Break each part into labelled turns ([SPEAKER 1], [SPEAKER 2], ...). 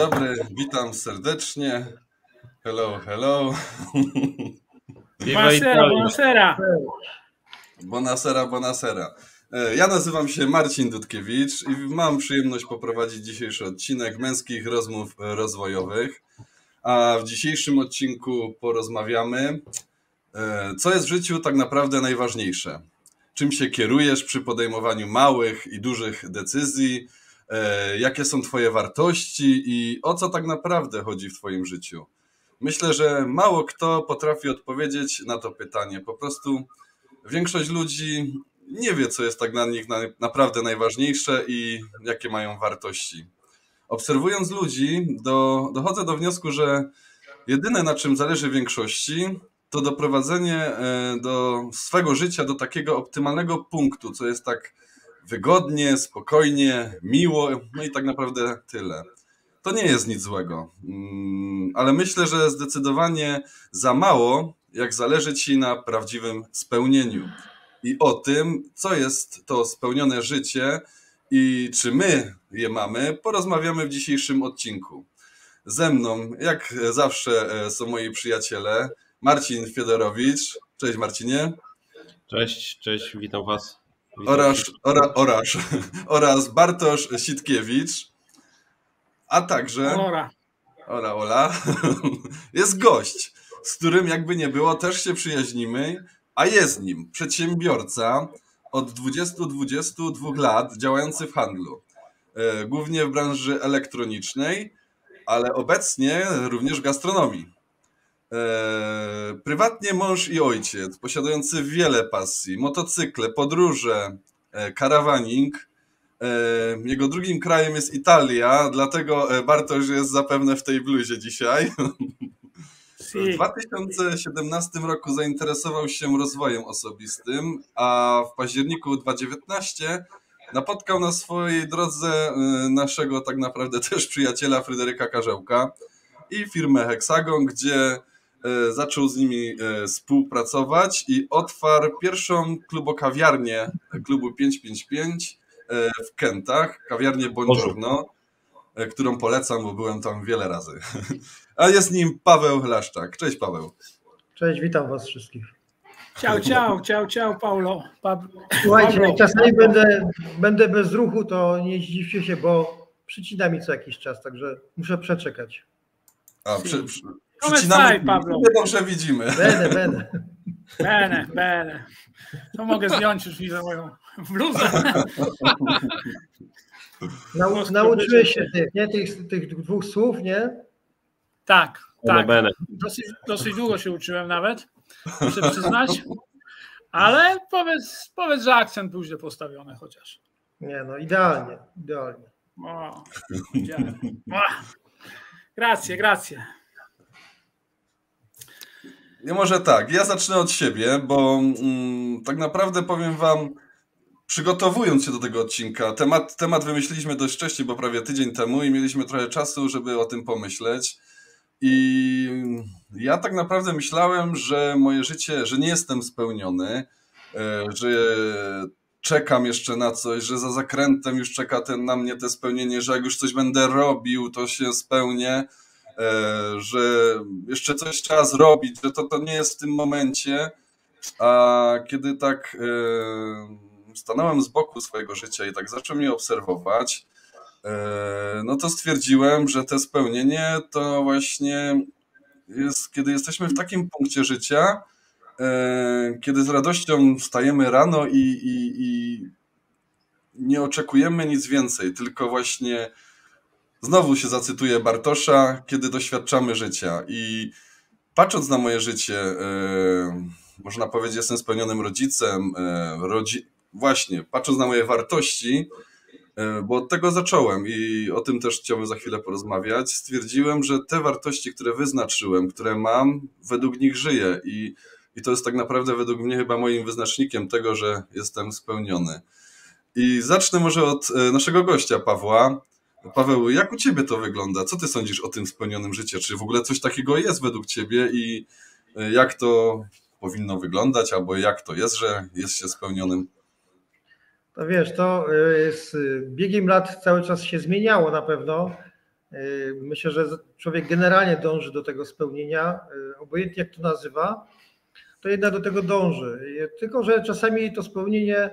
[SPEAKER 1] Dzień dobry, witam serdecznie. Hello, hello.
[SPEAKER 2] Buonasera.
[SPEAKER 1] Bonasera, bonasera. E, Ja nazywam się Marcin Dudkiewicz i mam przyjemność poprowadzić dzisiejszy odcinek męskich rozmów e, rozwojowych. A w dzisiejszym odcinku porozmawiamy, e, co jest w życiu tak naprawdę najważniejsze. Czym się kierujesz przy podejmowaniu małych i dużych decyzji, jakie są Twoje wartości i o co tak naprawdę chodzi w Twoim życiu. Myślę, że mało kto potrafi odpowiedzieć na to pytanie. Po prostu większość ludzi nie wie, co jest tak dla nich na- naprawdę najważniejsze i jakie mają wartości. Obserwując ludzi, do, dochodzę do wniosku, że jedyne na czym zależy większości, to doprowadzenie e, do swego życia do takiego optymalnego punktu, co jest tak wygodnie, spokojnie, miło, no i tak naprawdę tyle. To nie jest nic złego, Mm, ale myślę, że zdecydowanie za mało, jak zależy ci na prawdziwym spełnieniu i o tym, co jest to spełnione życie i czy my je mamy, porozmawiamy w dzisiejszym odcinku. Ze mną, jak zawsze, e, są moi przyjaciele Marcin Fiedorowicz. Cześć Marcinie.
[SPEAKER 3] Cześć, cześć, witam Was.
[SPEAKER 1] Oraz, ora, oraz, oraz Bartosz Sitkiewicz. A także.
[SPEAKER 2] Ora.
[SPEAKER 1] Ola, ola. Jest gość, z którym jakby nie było, też się przyjaźnimy, a jest nim przedsiębiorca od 20-22 lat działający w handlu. E, Głównie w branży elektronicznej, ale obecnie również w gastronomii. E, Prywatnie mąż i ojciec, posiadający wiele pasji, motocykle, podróże, e, karawaning. E, Jego drugim krajem jest Italia, dlatego e, Bartosz jest zapewne w tej bluzie dzisiaj. W
[SPEAKER 2] Si.
[SPEAKER 1] 2017 roku zainteresował się rozwojem osobistym, a w październiku 2019 napotkał na swojej drodze e, naszego tak naprawdę też przyjaciela Fryderyka Karzełka i firmę Hexagon, gdzie zaczął z nimi e, współpracować i otwarł pierwszą klubokawiarnię klubu 555 e, w Kentach, kawiarnię Buongiorno, e, którą polecam, bo byłem tam wiele razy. A jest nim Paweł Laszczak. Cześć Paweł.
[SPEAKER 4] Cześć, witam Was wszystkich.
[SPEAKER 2] Ciao, ciao, ciao, ciao, Paulo. Pa...
[SPEAKER 4] Słuchajcie,
[SPEAKER 2] Pablo.
[SPEAKER 4] czasami będę, będę bez ruchu, to nie zdziwcie się, bo przycina mi co jakiś czas, także muszę przeczekać.
[SPEAKER 1] A,
[SPEAKER 2] Si.
[SPEAKER 1] przy, przy,
[SPEAKER 2] Come
[SPEAKER 1] przycinamy,
[SPEAKER 2] Pablo?
[SPEAKER 1] my dobrze widzimy.
[SPEAKER 4] Będę, będę.
[SPEAKER 2] Bene, bene. To mogę zdjąć już widzę moją bluzę.
[SPEAKER 4] Nau, nauczyłeś się tych, nie? Tych, tych dwóch słów, nie?
[SPEAKER 2] Tak, tak.
[SPEAKER 3] Bene.
[SPEAKER 2] Dosyć, dosyć długo się uczyłem nawet, muszę przyznać. Ale powiedz, powiedz, że akcent był źle postawiony chociaż.
[SPEAKER 4] Nie, no idealnie, idealnie.
[SPEAKER 2] O, widziałem. O. Gracje, gracje.
[SPEAKER 1] Ja może tak, ja zacznę od siebie, bo mm, tak naprawdę powiem wam, przygotowując się do tego odcinka, temat, temat wymyśliliśmy dość wcześnie, bo prawie tydzień temu i mieliśmy trochę czasu, żeby o tym pomyśleć. I ja tak naprawdę myślałem, że moje życie, że nie jestem spełniony, e, że czekam jeszcze na coś, że za zakrętem już czeka ten, na mnie te spełnienie, że jak już coś będę robił, to się spełnię, że jeszcze coś trzeba zrobić, że to, to nie jest w tym momencie. A kiedy tak e, stanąłem z boku swojego życia i tak zacząłem je obserwować, e, no to stwierdziłem, że te spełnienie to właśnie jest, kiedy jesteśmy w takim punkcie życia, e, kiedy z radością wstajemy rano i, i, i nie oczekujemy nic więcej, tylko właśnie znowu się zacytuję Bartosza, kiedy doświadczamy życia. I patrząc na moje życie, e, można powiedzieć, jestem spełnionym rodzicem, e, rodzi... właśnie, patrząc na moje wartości, e, bo od tego zacząłem i o tym też chciałbym za chwilę porozmawiać, stwierdziłem, że te wartości, które wyznaczyłem, które mam, według nich żyję i, i to jest tak naprawdę według mnie chyba moim wyznacznikiem tego, że jestem spełniony. I zacznę może od naszego gościa, Pawła. Paweł, jak u ciebie to wygląda? Co ty sądzisz o tym spełnionym życiu? Czy w ogóle coś takiego jest według ciebie i e, jak to powinno wyglądać, albo jak to jest, że jest się spełnionym?
[SPEAKER 4] To wiesz, to z biegiem lat cały czas się zmieniało na pewno. Myślę, że człowiek generalnie dąży do tego spełnienia, obojętnie jak to nazywa, to jednak do tego dąży. Tylko, że czasami to spełnienie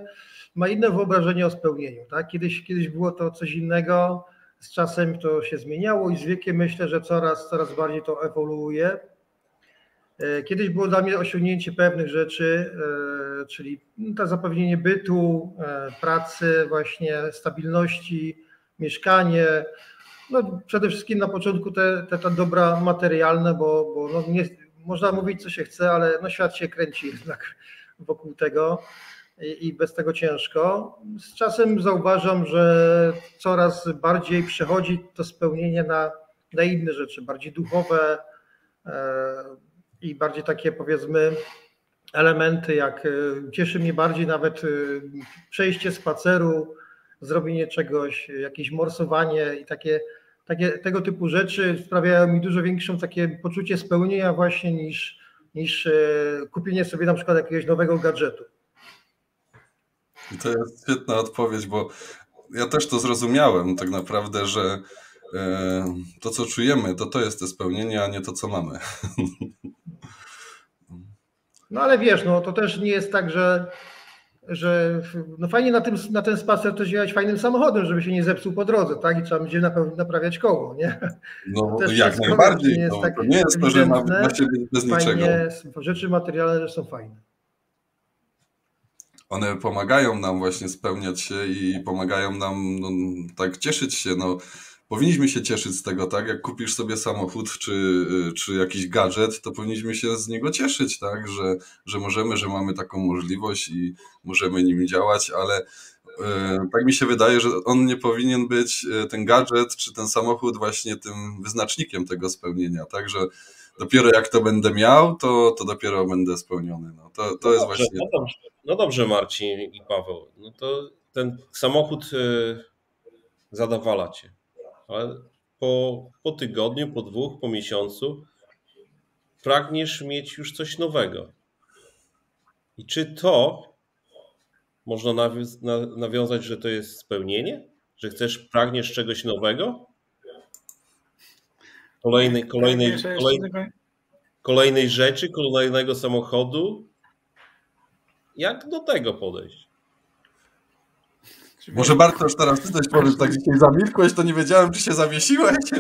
[SPEAKER 4] ma inne wyobrażenie o spełnieniu. Tak? Kiedyś, kiedyś było to coś innego, z czasem to się zmieniało i z wiekiem myślę, że coraz, coraz bardziej to ewoluuje. E, kiedyś było dla mnie osiągnięcie pewnych rzeczy, e, czyli to zapewnienie bytu, e, pracy, właśnie stabilności, mieszkanie. No, przede wszystkim na początku te, te, te dobra materialne, bo, bo no nie, można mówić co się chce, ale no świat się kręci jednak wokół tego i, bez tego ciężko. Z czasem zauważam, że coraz bardziej przechodzi to spełnienie na, na inne rzeczy, bardziej duchowe e, i bardziej takie powiedzmy elementy, jak e, cieszy mnie bardziej nawet e, przejście spaceru, zrobienie czegoś, jakieś morsowanie i takie takie, tego typu rzeczy sprawiają mi dużo większą takie poczucie spełnienia właśnie niż, niż kupienie sobie na przykład jakiegoś nowego gadżetu.
[SPEAKER 1] To jest świetna odpowiedź, bo ja też to zrozumiałem tak naprawdę, że e, to co czujemy, to to jest to spełnienie, a nie to co mamy.
[SPEAKER 4] No ale wiesz, no to też nie jest tak, że że no fajnie na, tym, na ten spacer też jechać fajnym samochodem, żeby się nie zepsuł po drodze, tak? I trzeba będzie naprawiać koło, nie?
[SPEAKER 1] No jak najbardziej. Nie jest, no, tak to nie jest to, że ma, ma się bez niczego.
[SPEAKER 4] Rzeczy materialne są fajne.
[SPEAKER 1] One pomagają nam właśnie spełniać się i pomagają nam no, tak cieszyć się. No, powinniśmy się cieszyć z tego, tak? Jak kupisz sobie samochód czy, czy jakiś gadżet, to powinniśmy się z niego cieszyć, tak? Że, że możemy, że mamy taką możliwość i możemy nim działać, ale e, tak mi się wydaje, że on nie powinien być e, ten gadżet czy ten samochód właśnie tym wyznacznikiem tego spełnienia, tak? Że dopiero jak to będę miał, to, to dopiero będę spełniony. No, to, to
[SPEAKER 3] no
[SPEAKER 1] jest
[SPEAKER 3] dobrze,
[SPEAKER 1] właśnie.
[SPEAKER 3] No dobrze, no dobrze, Marcin i Paweł. No to ten samochód e, zadowala cię ale po, po tygodniu, po dwóch, po miesiącu pragniesz mieć już coś nowego. I czy to można nawiązać, że to jest spełnienie? Że chcesz, pragniesz czegoś nowego? Kolejnej, kolejnej, kolejnej, kolejnej rzeczy, kolejnego samochodu? Jak do tego podejść?
[SPEAKER 1] Może Bartosz teraz ty coś powiesz, tak dzisiaj zamilkłeś, to nie wiedziałem, czy się zawiesiłeś.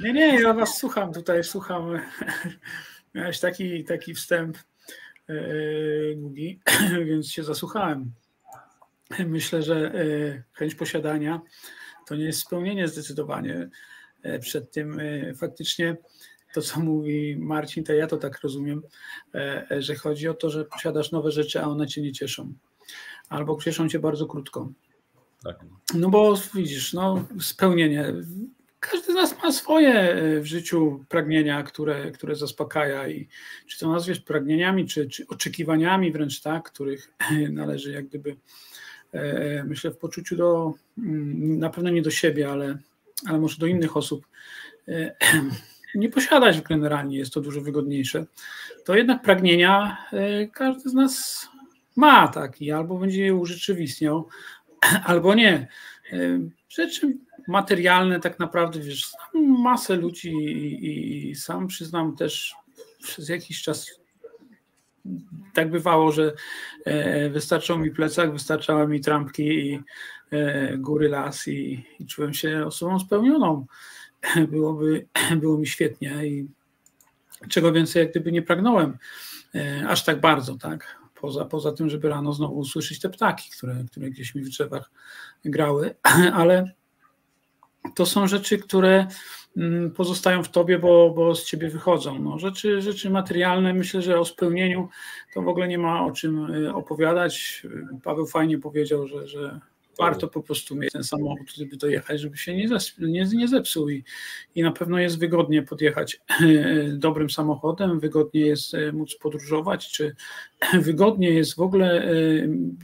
[SPEAKER 2] Nie, nie, ja was słucham tutaj, słucham. Miałeś taki, taki wstęp e, długi, więc się zasłuchałem. Myślę, że e, chęć posiadania to nie jest spełnienie zdecydowanie. E, przed tym faktycznie to, co mówi Marcin, to ja to tak rozumiem, że chodzi o to, że posiadasz nowe rzeczy, a one cię nie cieszą albo cieszą cię bardzo krótko. Tak. No bo widzisz, no, spełnienie. Każdy z nas ma swoje e, w życiu pragnienia, które, które zaspokaja i czy to nazwiesz pragnieniami, czy, czy oczekiwaniami wręcz tak, których należy jak gdyby e, myślę w poczuciu do, mm, na pewno nie do siebie, ale, ale może do innych osób, e, nie posiadać generalnie, jest to dużo wygodniejsze, to jednak pragnienia każdy z nas ma taki, albo będzie je urzeczywistniał, albo nie. Rzeczy materialne tak naprawdę, wiesz, masę ludzi i, i sam przyznam też przez jakiś czas tak bywało, że e, wystarczał mi plecak, wystarczały mi trampki i e, góry, las i, i czułem się osobą spełnioną. Byłoby, było mi świetnie i czego więcej jak gdyby nie pragnąłem e, aż tak bardzo, tak. Poza, poza tym, żeby rano znowu usłyszeć te ptaki, które, które gdzieś mi w drzewach grały, ale to są rzeczy, które mm, pozostają w tobie, bo, bo z ciebie wychodzą. No, rzeczy, rzeczy materialne, myślę, że o spełnieniu to w ogóle nie ma o czym y, opowiadać. Paweł fajnie powiedział, że, że warto po prostu mieć ten samochód, żeby dojechać, żeby się nie, nie, nie zepsuł i, i na pewno jest wygodnie podjechać dobrym samochodem, wygodnie jest e, móc podróżować, czy wygodnie jest w ogóle e,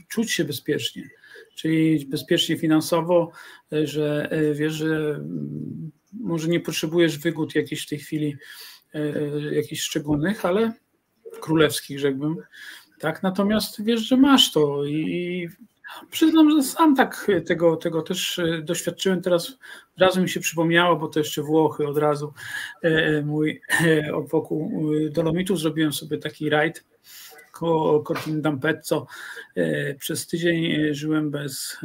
[SPEAKER 2] czuć się bezpiecznie, czyli bezpiecznie finansowo, e, że wiesz, że mm, może nie potrzebujesz wygód jakichś w tej chwili jakichś szczególnych, ale królewskich, rzekłbym. Tak, natomiast wiesz, że masz to i Przyznam, że sam tak tego, tego też e, doświadczyłem. Teraz od razu mi się przypomniało, bo to jeszcze Włochy od razu e, mój wokół Dolomitów zrobiłem sobie taki rajd koło Cortin d'Ampezzo. Przez tydzień żyłem bez,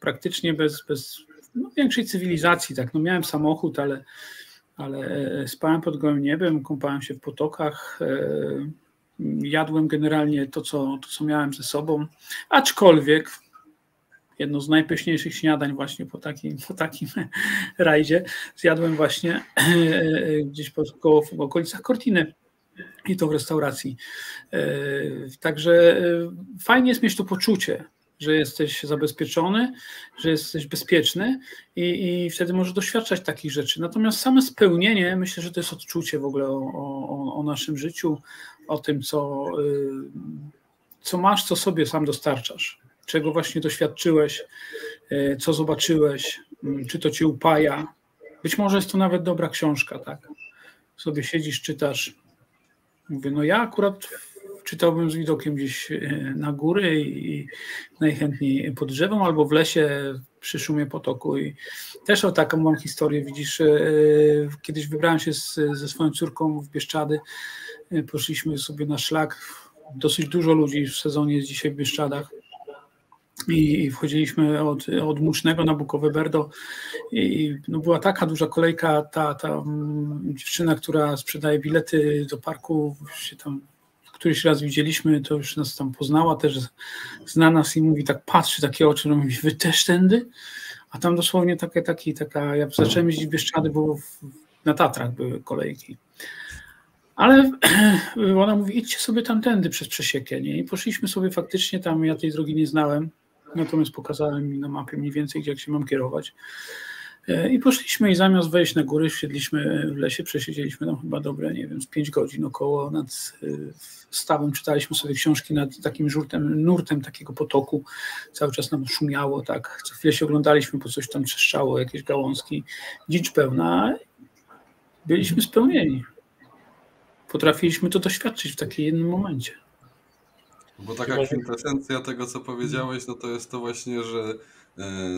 [SPEAKER 2] praktycznie bez, bez no, większej cywilizacji. Tak. No, miałem samochód, ale, ale spałem pod gołym niebem, kąpałem się w potokach, jadłem generalnie to co, to, co miałem ze sobą, aczkolwiek jedno z najpyszniejszych śniadań właśnie po takim, po takim rajdzie zjadłem właśnie gdzieś po, koło, w okolicach Cortiny i to w restauracji. Także e, fajnie jest mieć to poczucie, że jesteś zabezpieczony, że jesteś bezpieczny i, i wtedy możesz doświadczać takich rzeczy. Natomiast same spełnienie, myślę, że to jest odczucie w ogóle o, o, o naszym życiu, o tym, co, y, co masz, co sobie sam dostarczasz, czego właśnie doświadczyłeś, y, co zobaczyłeś, y, czy to cię upaja. Być może jest to nawet dobra książka, tak? Sobie siedzisz, czytasz. Mówię, no ja akurat czytałbym z widokiem gdzieś na góry i najchętniej pod drzewem albo w lesie przy szumie potoku. I też o taką mam historię. Widzisz, kiedyś wybrałem się z, ze swoją córką w Bieszczady Poszliśmy sobie na szlak. Dosyć dużo ludzi w sezonie jest dzisiaj w Bieszczadach. I wchodziliśmy od, od Musznego na Bukowe Berdo i no była taka duża kolejka, ta, ta mm, dziewczyna, która sprzedaje bilety do parku, się tam któryś raz widzieliśmy, to już nas tam poznała, też zna nas i mówi, tak patrzy, takie oczy, no mówi, wy też tędy? A tam dosłownie takie, takie, taka, ja zacząłem jeździć w Bieszczady, bo w, na Tatrach były kolejki. Ale ona mówi, idźcie sobie tamtędy przez przesiekę. Nie? I poszliśmy sobie faktycznie tam, ja tej drogi nie znałem, natomiast pokazałem mi na mapie mniej więcej, jak się mam kierować. E, I poszliśmy i zamiast wejść na góry, siedliśmy w lesie, przesiedzieliśmy tam chyba dobre, nie wiem, z pięć godzin około nad e, stawem, czytaliśmy sobie książki nad takim żurtem, nurtem takiego potoku, cały czas nam szumiało, tak, co chwilę się oglądaliśmy, po coś tam trzeszczało, jakieś gałązki, dzicz pełna, byliśmy spełnieni. Potrafiliśmy to doświadczyć w takim jednym momencie.
[SPEAKER 1] Bo taka kwintesencja tego, co powiedziałeś, no to jest to właśnie, że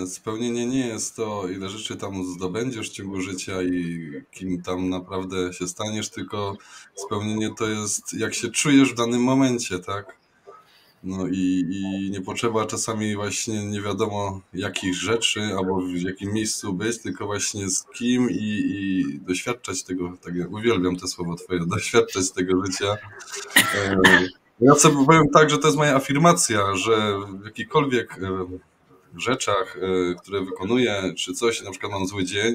[SPEAKER 1] spełnienie nie jest to, ile rzeczy tam zdobędziesz w ciągu życia i kim tam naprawdę się staniesz, tylko spełnienie to jest, jak się czujesz w danym momencie, tak? No i, i nie potrzeba czasami właśnie nie wiadomo jakich rzeczy albo w jakim miejscu być, tylko właśnie z kim i, i doświadczać tego, tak uwielbiam te słowo twoje, doświadczać tego życia. E, ja sobie powiem tak, że to jest moja afirmacja, że w jakichkolwiek e, rzeczach, e, które wykonuję, czy coś, na przykład mam zły dzień,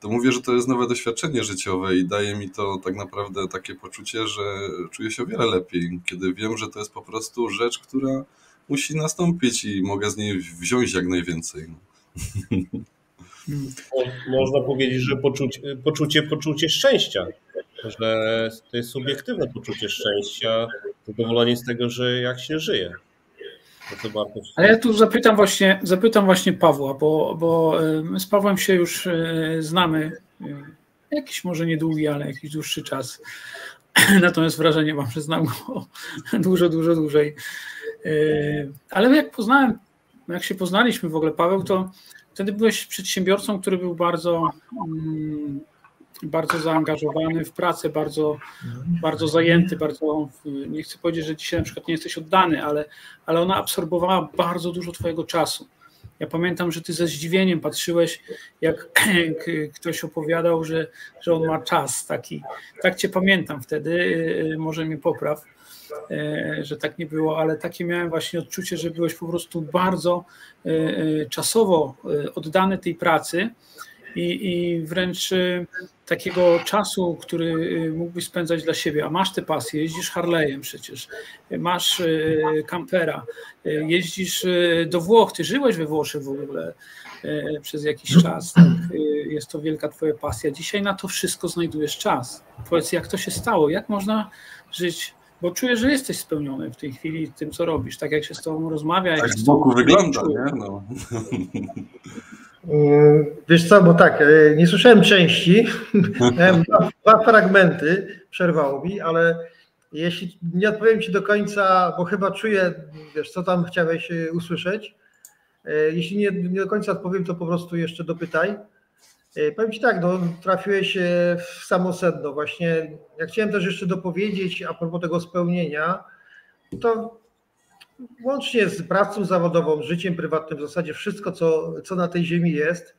[SPEAKER 1] to mówię, że to jest nowe doświadczenie życiowe i daje mi to tak naprawdę takie poczucie, że czuję się o wiele lepiej, kiedy wiem, że to jest po prostu rzecz, która musi nastąpić i mogę z niej wziąć jak najwięcej.
[SPEAKER 3] Można powiedzieć, że poczucie, poczucie, poczucie szczęścia, że to jest subiektywne poczucie szczęścia, zadowolenie z tego, że jak się żyje.
[SPEAKER 2] Ale ja tu zapytam właśnie, zapytam właśnie Pawła, bo, bo z Pawłem się już e, znamy e, jakiś może niedługi, ale jakiś dłuższy czas. Natomiast wrażenie mam, że znam go dużo, dużo dłużej. E, ale jak poznałem, jak się poznaliśmy w ogóle, Paweł, to wtedy byłeś przedsiębiorcą, który był bardzo mm, bardzo zaangażowany w pracę, bardzo, bardzo zajęty, bardzo, nie chcę powiedzieć, że dzisiaj na przykład nie jesteś oddany, ale, ale ona absorbowała bardzo dużo twojego czasu. Ja pamiętam, że ty ze zdziwieniem patrzyłeś, jak ktoś opowiadał, że, że on ma czas taki. Tak cię pamiętam wtedy, y, może mnie popraw, y, że tak nie było, ale takie miałem właśnie odczucie, że byłeś po prostu bardzo y, czasowo oddany tej pracy i, i wręcz y, takiego czasu, który y, mógłbyś spędzać dla siebie, a masz tę pasję, jeździsz Harley'em przecież, masz kampera, y, jeździsz do Włoch, ty żyłeś we Włoszech w ogóle przez jakiś czas, tak? jest to wielka twoja pasja. Dzisiaj na to wszystko znajdujesz czas. Powiedz, jak to się stało, jak można żyć bo czuję, że jesteś spełniony w tej chwili tym, co robisz, tak jak się z tobą rozmawia.
[SPEAKER 1] Tak z boku wygląda, nie? No.
[SPEAKER 4] Wiesz co, bo tak, e, nie słyszałem części, miałem dwa, dwa fragmenty, przerwało mi, ale Jeśli nie odpowiem Ci do końca, bo chyba czuję, wiesz, co tam chciałeś e, usłyszeć. E, jeśli nie, nie do końca odpowiem, to po prostu jeszcze dopytaj. Powiem Ci tak, no, trafiłeś w samo sedno. Właśnie ja chciałem też jeszcze dopowiedzieć a propos tego spełnienia, to łącznie z pracą zawodową, życiem prywatnym, w zasadzie wszystko, co, co na tej ziemi jest,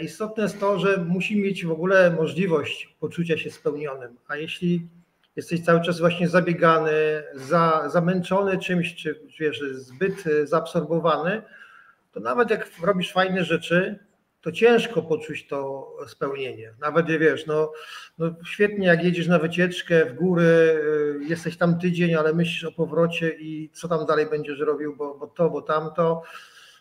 [SPEAKER 4] istotne jest to, że musi mieć w ogóle możliwość poczucia się spełnionym. A jeśli jesteś cały czas właśnie zabiegany, za, zamęczony czymś, czy wiesz, zbyt zaabsorbowany, to nawet jak robisz fajne rzeczy, to ciężko poczuć to spełnienie. Nawet wiesz, no, no świetnie jak jedziesz na wycieczkę w góry, y, jesteś tam tydzień, ale myślisz o powrocie i co tam dalej będziesz robił, bo, bo to, bo tamto,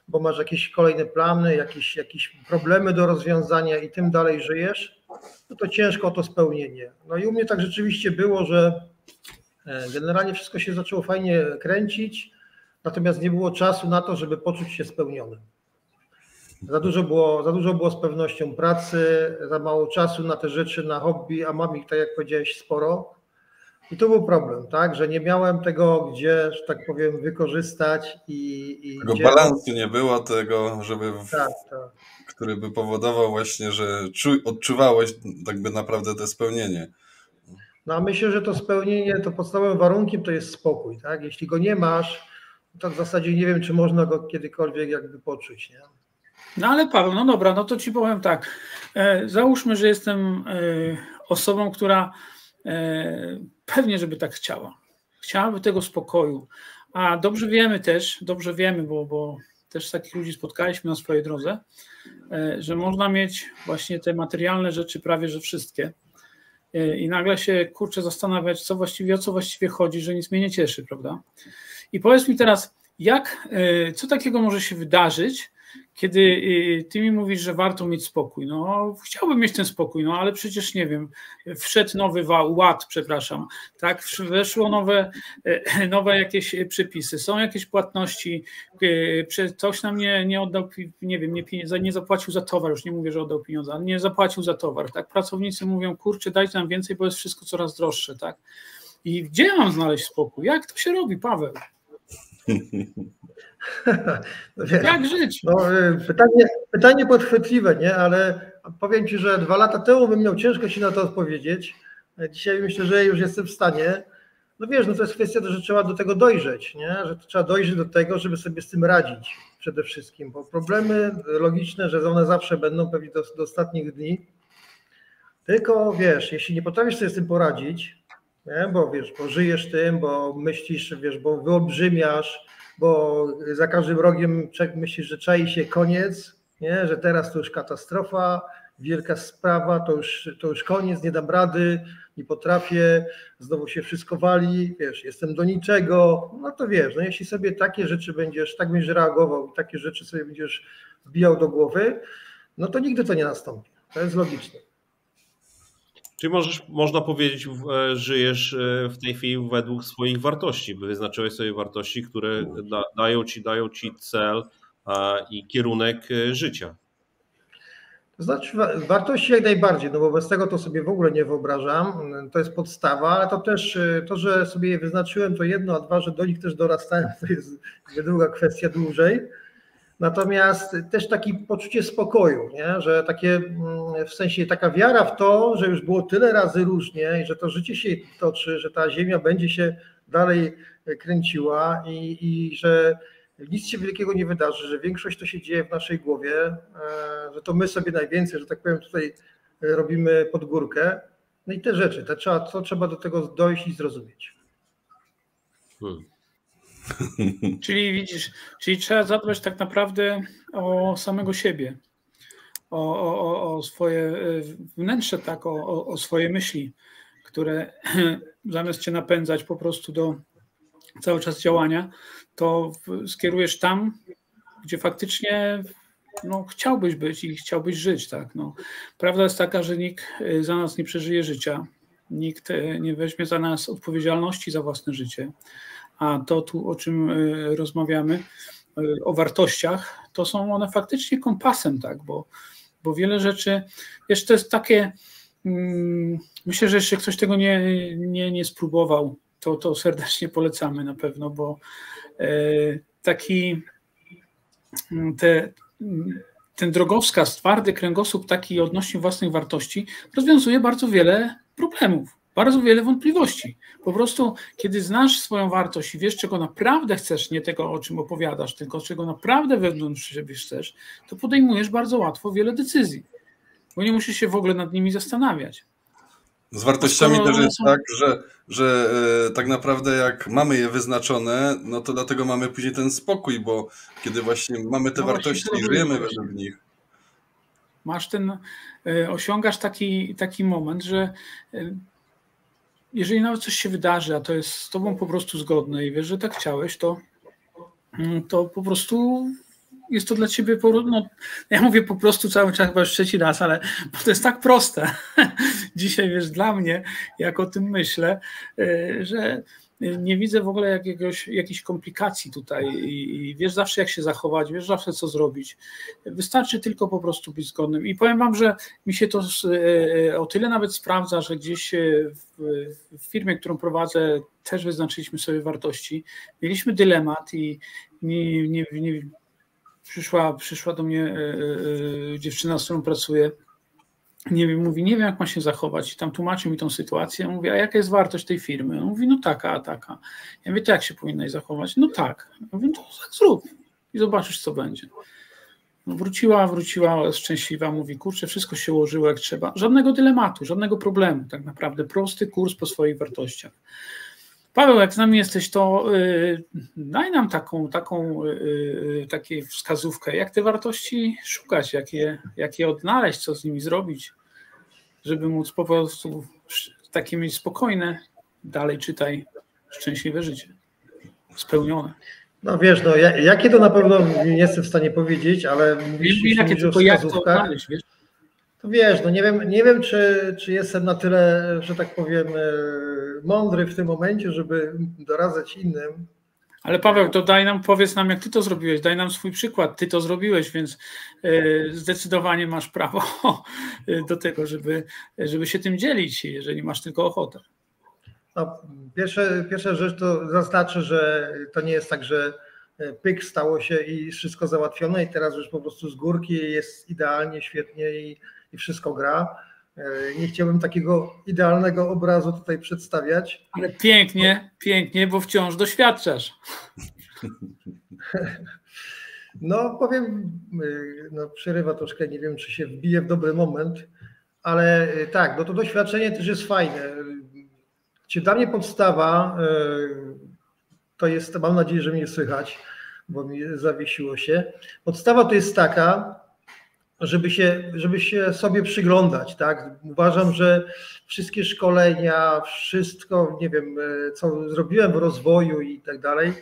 [SPEAKER 4] bo masz jakieś kolejne plany, jakieś, jakieś problemy do rozwiązania i tym dalej żyjesz, no to ciężko to spełnienie. No i u mnie tak rzeczywiście było, że e, generalnie wszystko się zaczęło fajnie kręcić, natomiast nie było czasu na to, żeby poczuć się spełnionym. Za dużo było, za dużo było z pewnością pracy, za mało czasu na te rzeczy, na hobby, a mam ich, tak jak powiedziałeś, sporo. I to był problem, tak, że nie miałem tego, gdzie, że tak powiem, wykorzystać i. i
[SPEAKER 1] tego
[SPEAKER 4] gdzie...
[SPEAKER 1] balansu nie było, tego, żeby. W...
[SPEAKER 4] Tak, tak
[SPEAKER 1] który by powodował właśnie, że odczuwałeś tak by naprawdę to spełnienie.
[SPEAKER 4] No a myślę, że to spełnienie, to podstawowym warunkiem to jest spokój, tak? Jeśli go nie masz, to w zasadzie nie wiem, czy można go kiedykolwiek jakby poczuć, nie?
[SPEAKER 2] No ale Paweł, no dobra, no to ci powiem tak. E, załóżmy, że jestem e, osobą, która e, pewnie, żeby tak chciała. Chciałaby tego spokoju. A dobrze wiemy też, dobrze wiemy, bo, bo też takich ludzi spotkaliśmy na swojej drodze, e, że można mieć właśnie te materialne rzeczy prawie że wszystkie e, i nagle się kurczę zastanawiać, co właściwie, o co właściwie chodzi, że nic mnie nie cieszy, prawda? I powiedz mi teraz, jak, e, co takiego może się wydarzyć, kiedy y, ty mi mówisz, że warto mieć spokój. No, chciałbym mieć ten spokój, no ale przecież nie wiem, wszedł nowy ład, przepraszam, tak, weszło nowe, e, nowe jakieś przepisy, są jakieś płatności, e, ktoś nam nie, nie oddał, nie wiem, nie, nie zapłacił za towar, już nie mówię, że oddał pieniądze, ale nie zapłacił za towar, tak, pracownicy mówią, kurczę, dajcie nam więcej, bo jest wszystko coraz droższe, tak. I gdzie mam znaleźć spokój? Jak to się robi, Paweł?
[SPEAKER 4] No
[SPEAKER 2] Jak żyć?
[SPEAKER 4] No, y, pytanie, pytanie podchwytliwe, nie? Ale powiem Ci, że dwa lata temu bym miał ciężko się na to odpowiedzieć. Dzisiaj myślę, że już jestem w stanie. No wiesz, no to jest kwestia, że trzeba do tego dojrzeć, nie? Że trzeba dojrzeć do tego, żeby sobie z tym radzić przede wszystkim, bo problemy logiczne, że one zawsze będą pewnie do, do ostatnich dni. Tylko wiesz, jeśli nie potrafisz sobie z tym poradzić, nie? bo wiesz, bo żyjesz tym, bo myślisz, wiesz, bo wyolbrzymiasz, bo za każdym rogiem myślisz, że czai się koniec, nie? że teraz to już katastrofa, wielka sprawa, to już, to już koniec, nie dam rady, nie potrafię, znowu się wszystko wali, wiesz, jestem do niczego, no to wiesz, no jeśli sobie takie rzeczy będziesz, tak będziesz reagował i takie rzeczy sobie będziesz wbijał do głowy, no to nigdy to nie nastąpi. To jest logiczne.
[SPEAKER 3] Czyli możesz, można powiedzieć, e, żyjesz e, w tej chwili według swoich wartości, wyznaczyłeś sobie wartości, które da, dają, ci, dają ci cel i kierunek e, życia.
[SPEAKER 4] To znaczy wartości jak najbardziej, no bo bez tego to sobie w ogóle nie wyobrażam. To jest podstawa, ale to też to, że sobie je wyznaczyłem, to jedno, a dwa, że do nich też dorastałem, to jest druga kwestia dłużej. Natomiast też takie poczucie spokoju, nie? że takie mm, w sensie taka wiara w to, że już było tyle razy różnie i że to życie się toczy, że ta ziemia będzie się dalej kręciła i, i że nic się wielkiego nie wydarzy, że większość to się dzieje w naszej głowie, e, że to my sobie najwięcej, że tak powiem, tutaj robimy pod górkę. No i te rzeczy, to trzeba, to trzeba do tego dojść i zrozumieć. Hmm.
[SPEAKER 2] Czyli widzisz, czyli trzeba zadbać tak naprawdę o samego siebie, o, o, o swoje e, wnętrze, tak, o, o swoje myśli, które zamiast cię napędzać po prostu do cały czas działania, to skierujesz tam, gdzie faktycznie no, chciałbyś być i chciałbyś żyć. Tak? No, prawda jest taka, że nikt e, za nas nie przeżyje życia, nikt e, nie weźmie za nas odpowiedzialności za własne życie a to tu, o czym e, rozmawiamy, e, o wartościach, to są one faktycznie kompasem, tak, bo, bo wiele rzeczy, wiesz, to jest takie, mm, myślę, że jeszcze ktoś tego nie, nie, nie spróbował, to, to serdecznie polecamy na pewno, bo e, taki mm, te, mm, ten drogowskaz, twardy kręgosłup taki odnośnie własnych wartości rozwiązuje bardzo wiele problemów bardzo wiele wątpliwości. Po prostu, kiedy znasz swoją wartość i wiesz, czego naprawdę chcesz, nie tego, o czym opowiadasz, tylko czego naprawdę wewnątrz siebie chcesz, to podejmujesz bardzo łatwo wiele decyzji, bo nie musisz się w ogóle nad nimi zastanawiać.
[SPEAKER 1] Z wartościami też jest tak, że, że e, tak naprawdę jak mamy je wyznaczone, no to dlatego mamy później ten spokój, bo kiedy właśnie mamy te no wartości i żyjemy według nich.
[SPEAKER 2] Masz ten, e, osiągasz taki, taki moment, że e, jeżeli nawet coś się wydarzy, a to jest z tobą po prostu zgodne i wiesz, że tak chciałeś, to, mm, to po prostu jest to dla ciebie, no, ja mówię po prostu cały czas, chyba już trzeci raz, ale to jest tak proste. Dzisiaj, wiesz, dla mnie, jak o tym myślę, y, że nie widzę w ogóle jakiegoś, jakichś komplikacji tutaj i, wiesz zawsze jak się zachować, wiesz zawsze co zrobić. Wystarczy tylko po prostu być zgodnym. I powiem wam, że mi się to e, o tyle nawet sprawdza, że gdzieś e, w, w firmie, którą prowadzę, też wyznaczyliśmy sobie wartości. Mieliśmy dylemat i nie, nie, nie, przyszła, przyszła do mnie e, dziewczyna, z którą pracuję nie wiem, mówi, nie wiem, jak ma się zachować. I tam tłumaczy mi tą sytuację. Mówi, a jaka jest wartość tej firmy? On mówi, no taka, a taka. Ja mówię, to jak się powinnaś zachować? No tak. Ja mówię, to tak zrób i zobaczysz, co będzie. No wróciła, wróciła szczęśliwa, mówi, kurczę, wszystko się ułożyło jak trzeba. Żadnego dylematu, żadnego problemu, tak naprawdę. Prosty kurs po swoich wartościach. Paweł, jak z nami jesteś, to yy, daj nam taką, taką yy, takie wskazówkę, jak te wartości szukać, jak je, jak je odnaleźć, co z nimi zrobić żeby móc po prostu takie mieć spokojne, dalej czytaj, szczęśliwe życie, spełnione.
[SPEAKER 4] No wiesz, no jakie to na pewno nie jestem w stanie powiedzieć, ale mówisz,
[SPEAKER 2] wiem, jakie tylko jak to znaleźć, wiesz?
[SPEAKER 4] To wiesz, no nie wiem, nie wiem czy, czy jestem na tyle, że tak powiem, e, mądry w tym momencie, żeby doradzać innym,
[SPEAKER 2] ale Paweł, to daj nam, powiedz nam, jak ty to zrobiłeś, daj nam swój przykład. Ty to zrobiłeś, więc e, zdecydowanie masz prawo do tego, żeby, żeby się tym dzielić, jeżeli masz tylko ochotę.
[SPEAKER 4] No, pierwsze, pierwsza rzecz to zaznaczę, że to nie jest tak, że e, pyk stało się i wszystko załatwione i teraz już po prostu z górki jest idealnie, świetnie i, i wszystko gra nie chciałbym takiego idealnego obrazu tutaj przedstawiać.
[SPEAKER 2] Ale pięknie, pięknie, bo wciąż doświadczasz.
[SPEAKER 4] No, powiem, e, no, przerywa troszkę, nie wiem, czy się wbije w dobry moment, ale e, tak, no to doświadczenie też jest fajne. Czy dla mnie podstawa to jest, mam nadzieję, że mnie słychać, bo mi zawiesiło się. Podstawa to jest taka, żeby się, żeby się sobie przyglądać. Tak? Uważam, że wszystkie szkolenia, wszystko, nie wiem, e, co zrobiłem w rozwoju i tak dalej,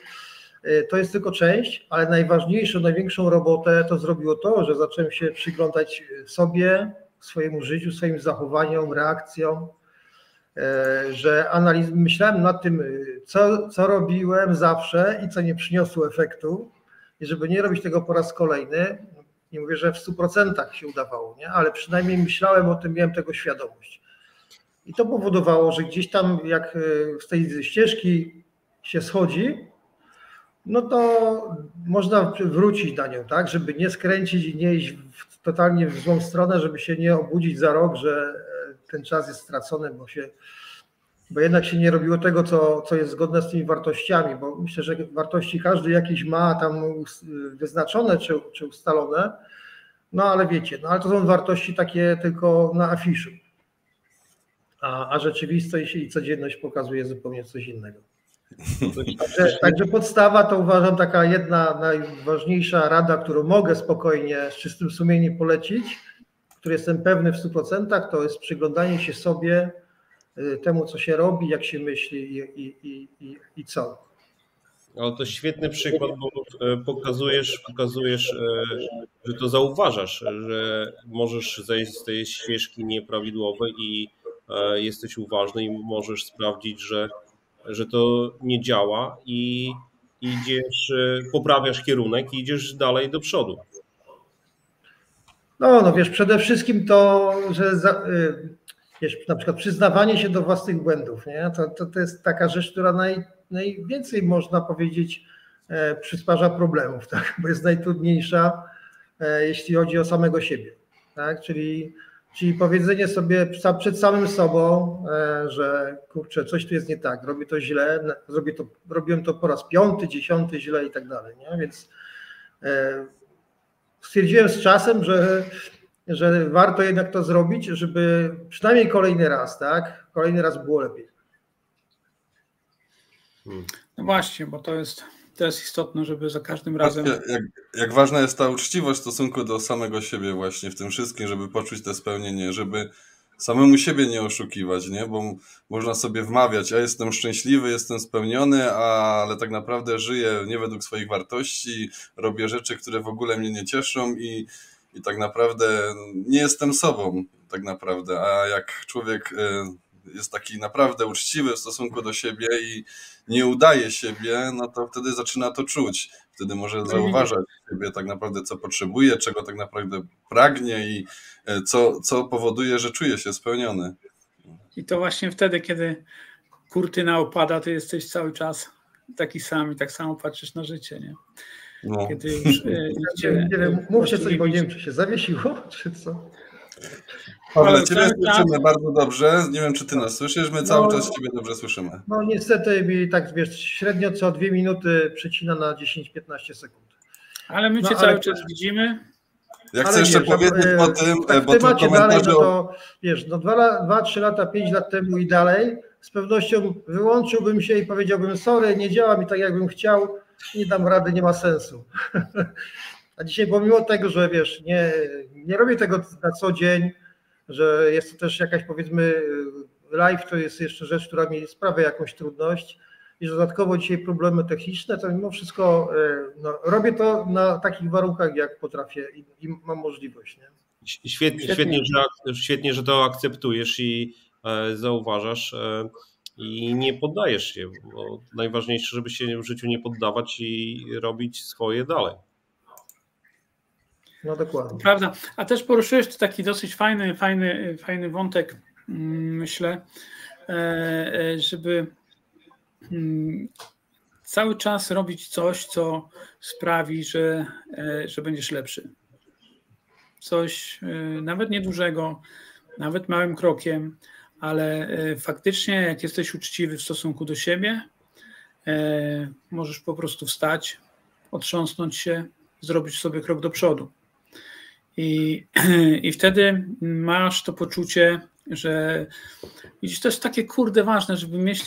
[SPEAKER 4] e, to jest tylko część, ale najważniejszą, największą robotę to zrobiło to, że zacząłem się przyglądać sobie, swojemu życiu, swoim zachowaniom, reakcjom, e, że analiz, myślałem nad tym, co, co robiłem zawsze i co nie przyniosło efektu, i żeby nie robić tego po raz kolejny, nie mówię, że w 100% się udawało, nie? ale przynajmniej myślałem o tym, miałem tego świadomość. I to powodowało, że gdzieś tam, jak e, z tej ścieżki się schodzi, no to można wrócić na nią, tak, żeby nie skręcić i nie iść w, totalnie w złą stronę, żeby się nie obudzić za rok, że e, ten czas jest stracony, bo się bo jednak się nie robiło tego, co, co jest zgodne z tymi wartościami, bo myślę, że wartości każdy jakieś ma tam wyznaczone czy, czy ustalone, no ale wiecie, no ale to są wartości takie tylko na afiszu, a, a rzeczywistość i codzienność pokazuje zupełnie coś innego. Także, także podstawa to uważam taka jedna najważniejsza rada, którą mogę spokojnie z czystym sumieniem polecić, który jestem pewny w 100%, to jest przyglądanie się sobie, temu, co się robi, jak się myśli i, i, i, i co.
[SPEAKER 3] Ale to świetny przykład, bo e, pokazujesz, pokazujesz, e, że to zauważasz, że możesz zejść z tej ścieżki nieprawidłowej i jesteś uważny i możesz sprawdzić, że, że to nie działa i idziesz, poprawiasz kierunek i idziesz dalej do przodu.
[SPEAKER 4] No, no wiesz, przede wszystkim to, że za, y, wiesz, na przykład przyznawanie się do własnych błędów, nie? To, to, to jest taka rzecz, która naj, najwięcej można powiedzieć e, przysparza problemów, tak? bo jest najtrudniejsza, e, jeśli chodzi o samego siebie. Tak? Czyli, czyli powiedzenie sobie przed samym sobą, e, że kurczę, coś tu jest nie tak, robię to źle, zrobię to, robiłem to po raz piąty, dziesiąty źle i tak dalej. Nie? Więc e, stwierdziłem z czasem, że że warto jednak to zrobić, żeby przynajmniej kolejny raz, tak? Kolejny raz było lepiej.
[SPEAKER 2] No właśnie, bo to jest, to jest istotne, żeby za każdym razem.
[SPEAKER 1] Jak, jak ważna jest ta uczciwość w stosunku do samego siebie, właśnie w tym wszystkim, żeby poczuć to spełnienie, żeby samemu siebie nie oszukiwać, nie? Bo można sobie wmawiać, ja jestem szczęśliwy, jestem spełniony, ale tak naprawdę żyję nie według swoich wartości, robię rzeczy, które w ogóle mnie nie cieszą i i tak naprawdę nie jestem sobą, tak naprawdę. A jak człowiek y, jest taki naprawdę uczciwy w stosunku do siebie i nie udaje siebie, no to wtedy zaczyna to czuć. Wtedy może no zauważać siebie tak naprawdę, co potrzebuje, czego tak naprawdę pragnie i y, co, co powoduje, że czuje się spełniony.
[SPEAKER 2] I to właśnie wtedy, kiedy kurtyna opada, ty jesteś cały czas taki sam i tak samo patrzysz na życie, nie?
[SPEAKER 4] No. Kiedy już e, nie wiem, mówcie coś, bo nie wiem, czy się zawiesiło, czy co.
[SPEAKER 1] Ale Ciebie słyszymy bardzo dobrze. Nie wiem, czy Ty nas słyszysz. My cały no, czas Ciebie dobrze słyszymy.
[SPEAKER 4] No niestety mi tak wiesz, średnio co dwie minuty przecina na 10-15 sekund.
[SPEAKER 2] Ale my no, Cię ale... cały czas widzimy.
[SPEAKER 1] Ja chcę jeszcze wiesz, powiedzieć o tym, tak bo w
[SPEAKER 4] temacie dalej, no to wiesz, no 2-3 lata, 5 lat temu i dalej, z pewnością wyłączyłbym się i powiedziałbym, sorry, nie działa mi tak, jakbym chciał, nie dam rady, nie ma sensu. A dzisiaj pomimo tego, że wiesz, nie, nie robię tego na co dzień, że jest to też jakaś powiedzmy live to jest jeszcze rzecz, która mi sprawia jakąś trudność i że dodatkowo dzisiaj problemy techniczne, to mimo wszystko e, no, robię to na takich warunkach, jak potrafię i, i mam możliwość. Nie?
[SPEAKER 3] Świetnie, świetnie, że, świetnie, że to akceptujesz i e, zauważasz. E, i nie poddajesz się, bo najważniejsze, żeby się w życiu nie poddawać i robić swoje dalej.
[SPEAKER 4] No dokładnie.
[SPEAKER 2] Prawda. A też poruszyłeś tu taki dosyć fajny, fajny, fajny wątek, mm, myślę, e, e, żeby mm, cały czas robić coś, co sprawi, że, e, że będziesz lepszy. Coś nawet niedużego, nawet małym krokiem, ale e, faktycznie, jak jesteś uczciwy w stosunku do siebie, e, możesz po prostu wstać, otrząsnąć się, zrobić sobie krok do przodu. I, i wtedy masz to poczucie, że widzisz, to jest takie kurde ważne, żeby mieć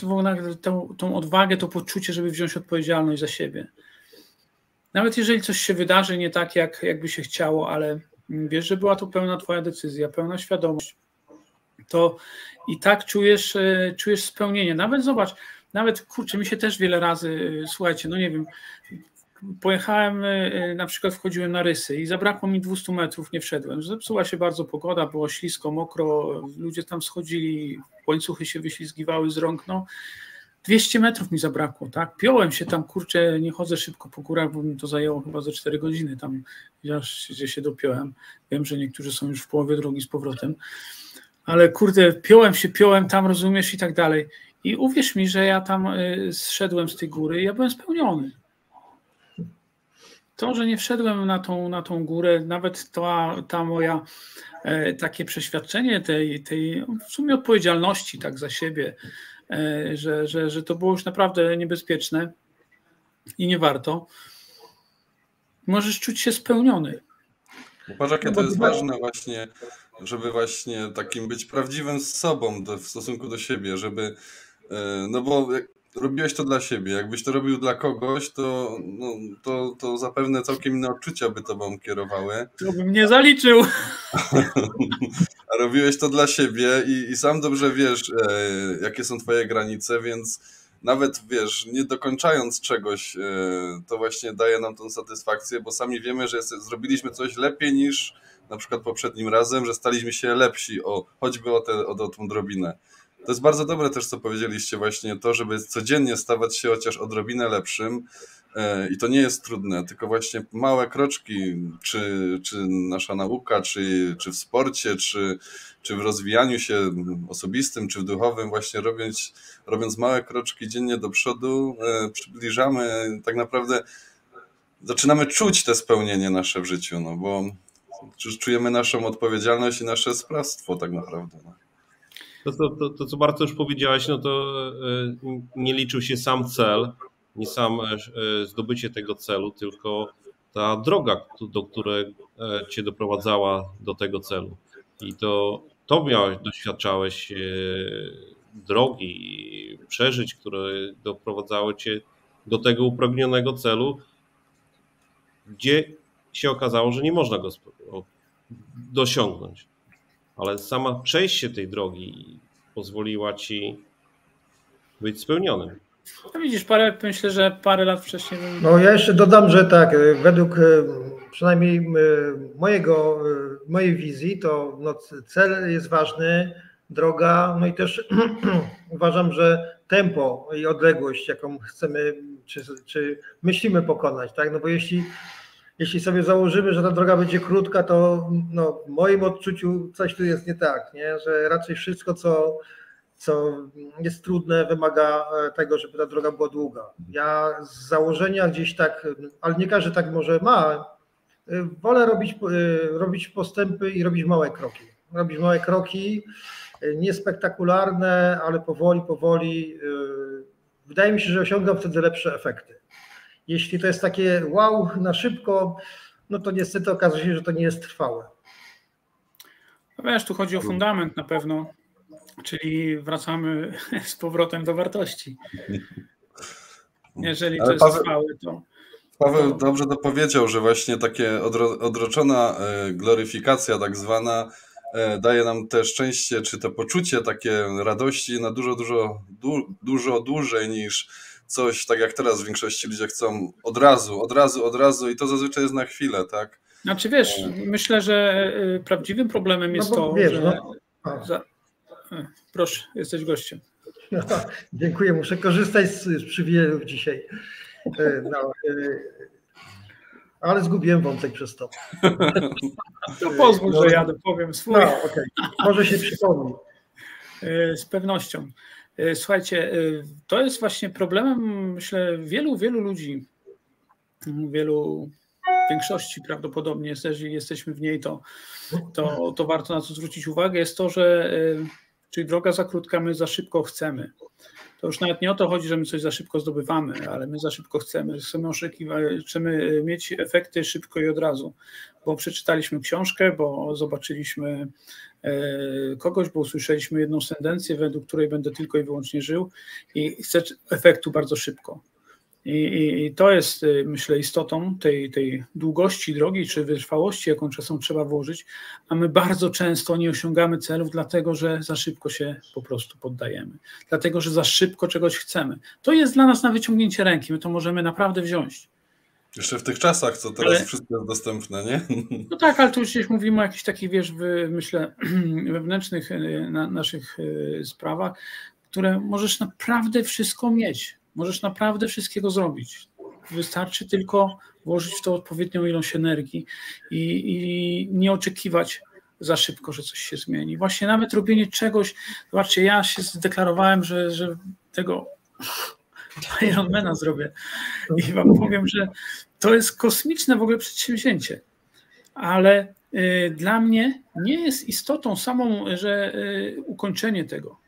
[SPEAKER 2] tą, tą odwagę, to poczucie, żeby wziąć odpowiedzialność za siebie. Nawet jeżeli coś się wydarzy nie tak, jak, jakby się chciało, ale wiesz, że była to pełna Twoja decyzja, pełna świadomość, to i tak czujesz, e, czujesz spełnienie. Nawet zobacz, nawet kurczę, mi się też wiele razy, e, słuchajcie, no nie wiem, pojechałem, e, na przykład wchodziłem na rysy i zabrakło mi 200 metrów, nie wszedłem. Zepsuła się bardzo pogoda, było ślisko, mokro, ludzie tam schodzili, łańcuchy się wyślizgiwały z rąk, no 200 metrów mi zabrakło, tak? Piąłem się tam, kurczę, nie chodzę szybko po górach, bo mi to zajęło chyba ze 4 godziny tam, gdzie się dopiąłem. Wiem, że niektórzy są już w połowie drogi z powrotem ale kurde, piąłem się, piąłem tam, rozumiesz, i tak dalej. I uwierz mi, że ja tam y, zszedłem z tej góry i ja byłem spełniony. To, że nie wszedłem na tą, na tą górę, nawet ta, ta moja e, takie przeświadczenie tej, tej w sumie odpowiedzialności tak za siebie, e, że, że, że to było już naprawdę niebezpieczne i nie warto, możesz czuć się spełniony.
[SPEAKER 1] Patrz, jakie no to jest ważne właśnie żeby właśnie takim być prawdziwym z sobą do, w stosunku do siebie, żeby, e, no bo robiłeś to dla siebie, jakbyś to robił dla kogoś, to, no, to, to zapewne całkiem inne odczucia by tobą kierowały.
[SPEAKER 2] To bym nie zaliczył.
[SPEAKER 1] A robiłeś to dla siebie i, i sam dobrze wiesz, e, jakie są twoje granice, więc nawet wiesz, nie dokończając czegoś, e, to właśnie daje nam tą satysfakcję, bo sami wiemy, że zrobiliśmy coś lepiej niż na przykład poprzednim razem, że staliśmy się lepsi, o, choćby o, te, o, o tą drobinę. To jest bardzo dobre też, co powiedzieliście właśnie, to, żeby codziennie stawać się chociaż odrobinę lepszym, i to nie jest trudne, tylko właśnie małe kroczki, czy, czy nasza nauka, czy, czy w sporcie, czy, czy w rozwijaniu się osobistym, czy w duchowym, właśnie robiąc, robiąc małe kroczki dziennie do przodu, przybliżamy tak naprawdę, zaczynamy czuć te spełnienie nasze w życiu, no bo czujemy naszą odpowiedzialność i nasze sprawstwo tak naprawdę. No.
[SPEAKER 3] To, to, to, to, co bardzo już powiedziałeś, no to nie liczył się sam cel, nie sam zdobycie tego celu, tylko ta droga, do której cię doprowadzała do tego celu. I to, to miałeś, doświadczałeś drogi, przeżyć, które doprowadzały cię do tego upragnionego celu, gdzie się okazało, że nie można go dosiągnąć. Ale sama przejście tej drogi pozwoliła ci być spełnionym.
[SPEAKER 2] No widzisz, parę, myślę, że parę lat wcześniej.
[SPEAKER 4] No ja jeszcze dodam, że tak, według e, przynajmniej e, mojego, e, mojej wizji, to no, cel jest ważny, droga, no i też uważam, że tempo i odległość, jaką chcemy, czy, czy myślimy pokonać, tak? No bo jeśli jeśli sobie założymy, że ta droga będzie krótka, to no, w moim odczuciu coś tu jest nie tak, nie? że raczej wszystko, co, co jest trudne, wymaga e, tego, żeby ta droga była długa. Ja z założenia gdzieś tak, ale nie każdy tak może ma, e, wolę robić, e, robić postępy i robić małe kroki. Robić małe kroki, niespektakularne, ale powoli, powoli. Wydaje mi się, że osiągam wtedy lepsze efekty. Jeśli to jest takie wow na szybko, no to niestety okazuje się, że to nie jest trwałe.
[SPEAKER 2] No wiesz, tu chodzi o fundament na pewno, czyli wracamy z powrotem do wartości. Jeżeli to jest trwałe, to.
[SPEAKER 1] Paweł dobrze to powiedział, że właśnie takie odroczona e, gloryfikacja, tak zwana, e, daje nam te szczęście, czy to poczucie takie radości na dużo, dużo, dużo dłużej niż coś, tak jak teraz w większości ludzie chcą od razu, od razu, od razu i to zazwyczaj jest na chwilę, tak?
[SPEAKER 2] Znaczy wiesz, myślę, że y, prawdziwym problemem jest no to, wiesz, że... No. Za... Proszę, jesteś gościem.
[SPEAKER 4] No, dziękuję, muszę korzystać z, z przywilejów dzisiaj. E, no, e, ale zgubiłem wątek przez to.
[SPEAKER 2] To pozwól, że ja powiem swój. No,
[SPEAKER 4] okay. Może się przypomni.
[SPEAKER 2] E, z pewnością. E, słuchajcie, e, to jest właśnie problemem, myślę, wielu, wielu ludzi, wielu, większości prawdopodobnie, jeżeli jesteśmy w niej, to, to, to warto na to zwrócić uwagę, jest to, że e, czyli droga za krótka, my za szybko chcemy. To już nawet nie o to chodzi, że my coś za szybko zdobywamy, ale my za szybko chcemy, chcemy chcemy mieć efekty szybko i od razu, bo przeczytaliśmy książkę, bo zobaczyliśmy e, kogoś, bo usłyszeliśmy jedną sentencję, według której będę tylko i wyłącznie żył i chcę efektu bardzo szybko. I, I, to jest, y, myślę, istotą tej, tej długości drogi czy wytrwałości, jaką czasem trzeba włożyć, a my bardzo często nie osiągamy celów, dlatego że za szybko się po prostu poddajemy, dlatego że za szybko czegoś chcemy. To jest dla nas na wyciągnięcie ręki, my to możemy naprawdę wziąć.
[SPEAKER 1] Jeszcze w tych czasach, co teraz ale, wszystko jest dostępne, nie?
[SPEAKER 2] No tak, ale tu już gdzieś mówimy o jakichś takich, wiesz, myślę, wewnętrznych y, na, naszych y, sprawach, które możesz naprawdę wszystko mieć Możesz naprawdę wszystkiego zrobić. Wystarczy tylko włożyć w to odpowiednią ilość energii i, i nie oczekiwać za szybko, że coś się zmieni. Właśnie nawet robienie czegoś, zobaczcie, ja się zdeklarowałem, że, że tego Ironmana zrobię i wam powiem, że to jest kosmiczne w ogóle przedsięwzięcie, ale y, dla mnie nie jest istotą samą, że y, ukończenie tego,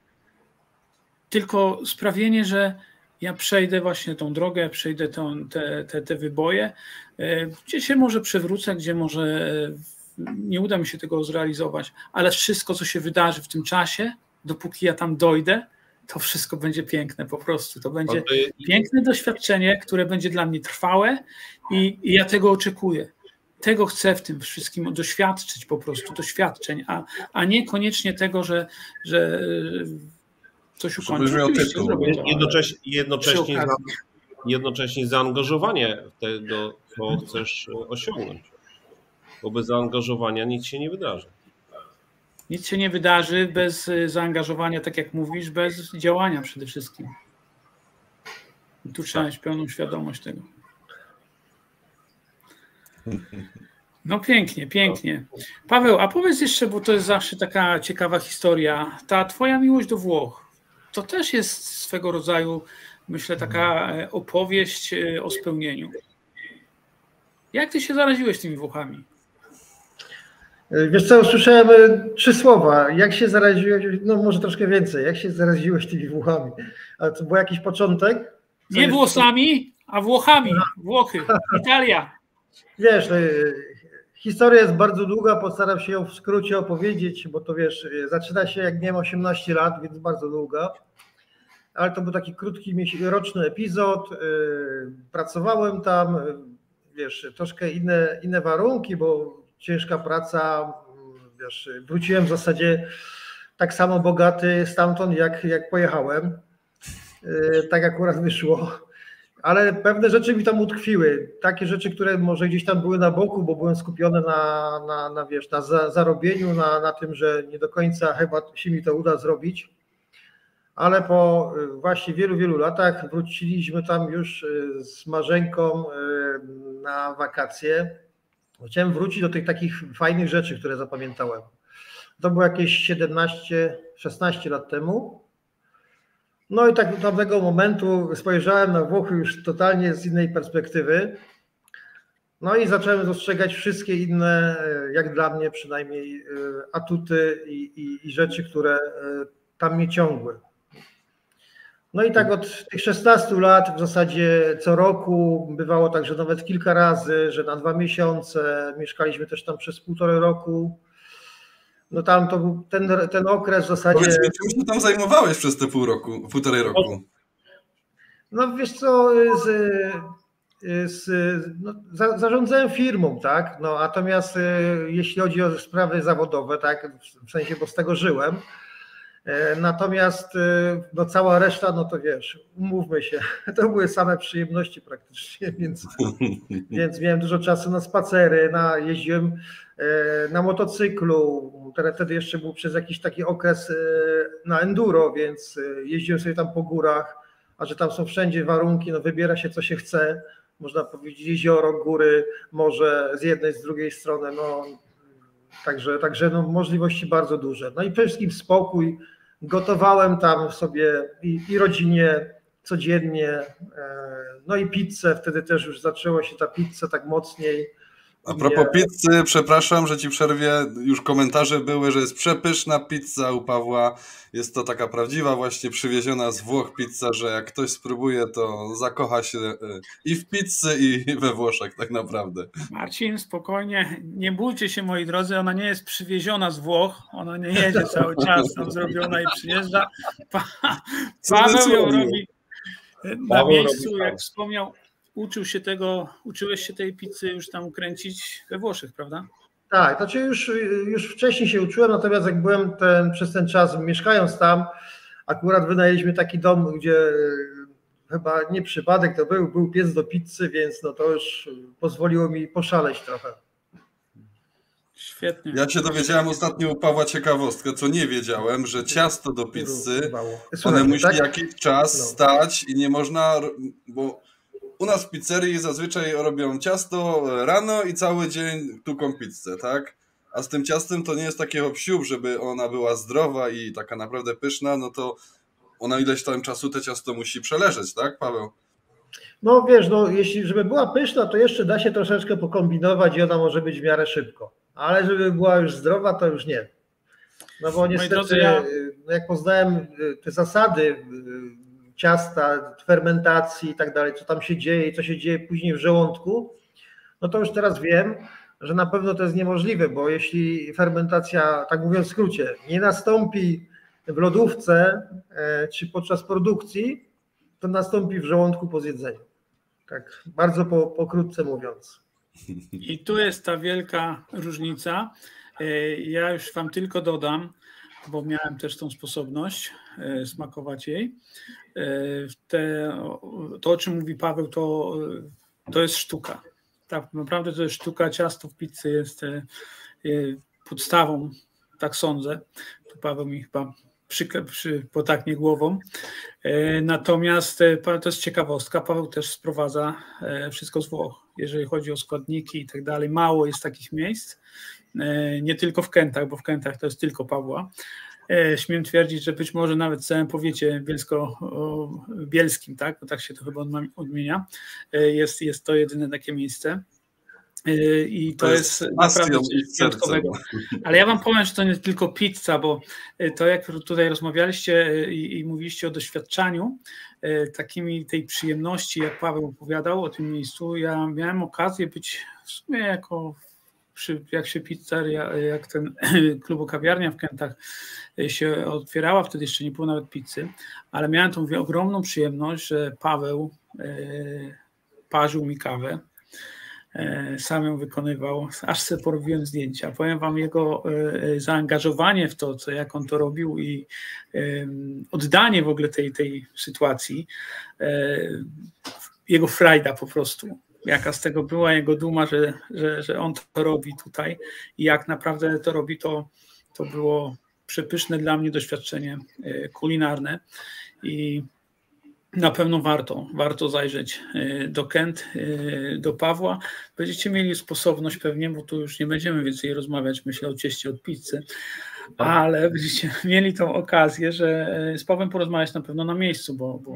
[SPEAKER 2] tylko sprawienie, że ja przejdę właśnie tą drogę, przejdę tą, te, te, te wyboje, e, gdzie się może przewrócę, gdzie może e, nie uda mi się tego zrealizować, ale wszystko, co się wydarzy w tym czasie, dopóki ja tam dojdę, to wszystko będzie piękne po prostu. To będzie piękne doświadczenie, które będzie dla mnie trwałe i, i ja tego oczekuję. Tego chcę w tym wszystkim doświadczyć po prostu, doświadczeń, a, a nie koniecznie tego, że, że coś ukończyć.
[SPEAKER 3] Jednocześnie, jednocześnie, jednocześnie zaangażowanie tego, co chcesz osiągnąć. Bo bez zaangażowania nic się nie wydarzy.
[SPEAKER 2] Nic się nie wydarzy bez zaangażowania, tak jak mówisz, bez działania przede wszystkim. I tu trzeba mieć pełną świadomość tego. No pięknie, pięknie. Paweł, a powiedz jeszcze, bo to jest zawsze taka ciekawa historia. Ta twoja miłość do Włoch, to też jest swego rodzaju, myślę, taka e, opowieść e, o spełnieniu. Jak ty się zaraziłeś tymi Włochami?
[SPEAKER 4] Wiesz co, usłyszałem e, trzy słowa. Jak się zaraziłeś, no może troszkę więcej, jak się zaraziłeś tymi Włochami? Ale to był jakiś początek?
[SPEAKER 2] Co Nie Włosami, a Włochami. Włochy, Italia.
[SPEAKER 4] Wiesz, Historia jest bardzo długa, postaram się ją w skrócie opowiedzieć, bo to wiesz, zaczyna się jak miałem 18 lat, więc bardzo długa. Ale to był taki krótki, roczny epizod. Y, pracowałem tam, y, wiesz, troszkę inne, inne warunki, bo ciężka praca, wiesz, wróciłem w zasadzie tak samo bogaty stamtąd, jak, jak pojechałem. Y, tak akurat wyszło ale pewne rzeczy mi tam utkwiły. Takie rzeczy, które może gdzieś tam były na boku, bo byłem skupiony na, na, na wiesz, na zarobieniu, na, na tym, że nie do końca chyba się mi to uda zrobić. Ale po y, właśnie wielu, wielu latach wróciliśmy tam już y, z Marzenką y, na wakacje. Chciałem wrócić do tych takich fajnych rzeczy, które zapamiętałem. To było jakieś 17, 16 lat temu. No i tak do tamtego momentu spojrzałem na Włochy już totalnie z innej perspektywy. No i zacząłem dostrzegać wszystkie inne, e, jak dla mnie przynajmniej, e, atuty i, i, i rzeczy, które e, tam mnie ciągły. No i tak od tych 16 lat w zasadzie co roku bywało tak, że nawet kilka razy, że na dwa miesiące mieszkaliśmy też tam przez półtorej roku no tam to był ten, ten okres w zasadzie.
[SPEAKER 1] Powiedz mi, czym się tam zajmowałeś przez te pół roku, półtorej roku?
[SPEAKER 4] No wiesz co, z, z, no, za, zarządzałem firmą, tak? No, natomiast y, jeśli chodzi o sprawy zawodowe, tak, w sensie, bo z tego żyłem. E, natomiast y, no, cała reszta, no to wiesz, umówmy się, to były same przyjemności praktycznie, więc, więc miałem dużo czasu na spacery, na, jeździłem E, na motocyklu. Wtedy jeszcze był przez jakiś taki okres e, na enduro, więc e, jeździłem sobie tam po górach, a że tam są wszędzie warunki, no wybiera się co się chce. Można powiedzieć jezioro, góry, morze z jednej, z drugiej strony. No, także także no, możliwości bardzo duże. No i przede wszystkim spokój. Gotowałem tam sobie i, i rodzinie codziennie, no i pizzę. Wtedy też już zaczęła się ta pizza tak mocniej
[SPEAKER 1] a propos nie. pizzy, przepraszam, że ci przerwie. Już komentarze były, że jest przepyszna pizza u Pawła. Jest to taka prawdziwa, właśnie przywieziona z Włoch pizza, że jak ktoś spróbuje, to zakocha się e, i w pizzy, i we Włoszech, tak naprawdę.
[SPEAKER 2] Marcin, spokojnie, nie bójcie się, moi drodzy, ona nie jest przywieziona z Włoch, ona nie jedzie cały czas tam zrobiona i przyjeżdża. Pa, Paweł ją robi na miejscu, jak wspomniał, uczył się tego, uczyłeś się tej pizzy już tam ukręcić we Włoszech, prawda?
[SPEAKER 4] Tak, znaczy już, już wcześniej się uczyłem, natomiast jak byłem ten, przez ten czas mieszkając tam, akurat wynajęliśmy taki dom, gdzie e, chyba nie przypadek to był, był piec do pizzy, więc no to już pozwoliło mi poszaleć trochę.
[SPEAKER 2] Świetnie.
[SPEAKER 1] Ja się dowiedziałem ostatnio u Pawła ciekawostkę, co nie wiedziałem, że ciasto do pizzy, one musi tak? jakiś czas no. stać i nie można, bo u nas w pizzerii zazwyczaj robią ciasto rano i cały dzień tuką pizzę, tak? A z tym ciastem to nie jest takie obsiób, żeby ona była zdrowa i taka naprawdę pyszna, no to ona ileś tam czasu te ciasto musi przeleżeć, tak Paweł?
[SPEAKER 4] No wiesz, no jeśli żeby była pyszna, to jeszcze da się troszeczkę pokombinować i ona może być w miarę szybko. Ale żeby była już zdrowa, to już nie. No bo niestety, drodzy, ja... No jak poznałem te zasady ciasta, fermentacji i tak dalej, co tam się dzieje i co się dzieje później w żołądku, no to już teraz wiem, że na pewno to jest niemożliwe, bo jeśli fermentacja, tak mówiąc w skrócie, nie nastąpi w lodówce e, czy podczas produkcji, to nastąpi w żołądku po zjedzeniu. Tak, bardzo po, pokrótce mówiąc.
[SPEAKER 2] I tu jest ta wielka różnica. E, ja już Wam tylko dodam, bo miałem też tą sposobność smakować jej. E, te, to, o czym mówi Paweł, to, to jest sztuka. Tak, naprawdę to jest sztuka. Ciasto w pizzy jest e, podstawą, tak sądzę. Tu Paweł mi chyba przy, przy, potaknie głową. Natomiast to jest ciekawostka, Paweł też sprowadza wszystko z Włoch, jeżeli chodzi o składniki i tak dalej. Mało jest takich miejsc, nie tylko w Kętach, bo w Kętach to jest tylko Pawła, E, śmiem twierdzić, że być może nawet w całym powiecie bielsko-bielskim, tak, bo tak się to chyba odmienia, e, jest, jest to jedyne takie miejsce. E, I to, to jest, jest naprawdę coś wyjątkowego. Ale ja Wam powiem, że to nie tylko pizza, bo to jak tutaj rozmawialiście i, i mówiliście o doświadczaniu, takimi tej przyjemności, jak Paweł opowiadał o tym miejscu, ja miałem okazję być w sumie jako przy, jak się pizzeria, jak ten klubu kawiarnia w Kętach się otwierała, wtedy jeszcze nie było nawet pizzy, ale miałem tą ogromną przyjemność, że Paweł e, parzył mi kawę, e, sam ją wykonywał, aż sobie porobiłem zdjęcia. Powiem wam jego e, zaangażowanie w to, co, jak on to robił i oddanie w ogóle tej, tej sytuacji, jego frajda po prostu jaka z tego była jego duma, że, że, że on to robi tutaj i jak naprawdę to robi, to, to było przepyszne dla mnie doświadczenie e, kulinarne i na pewno warto, warto zajrzeć e, do Kent, e, do Pawła. Będziecie mieli sposobność pewnie, bo tu już nie będziemy więcej rozmawiać, myślę o cieście od pizzy, tak. ale będziecie mieli tą okazję, że z Pawłem porozmawiać na pewno na miejscu, bo, bo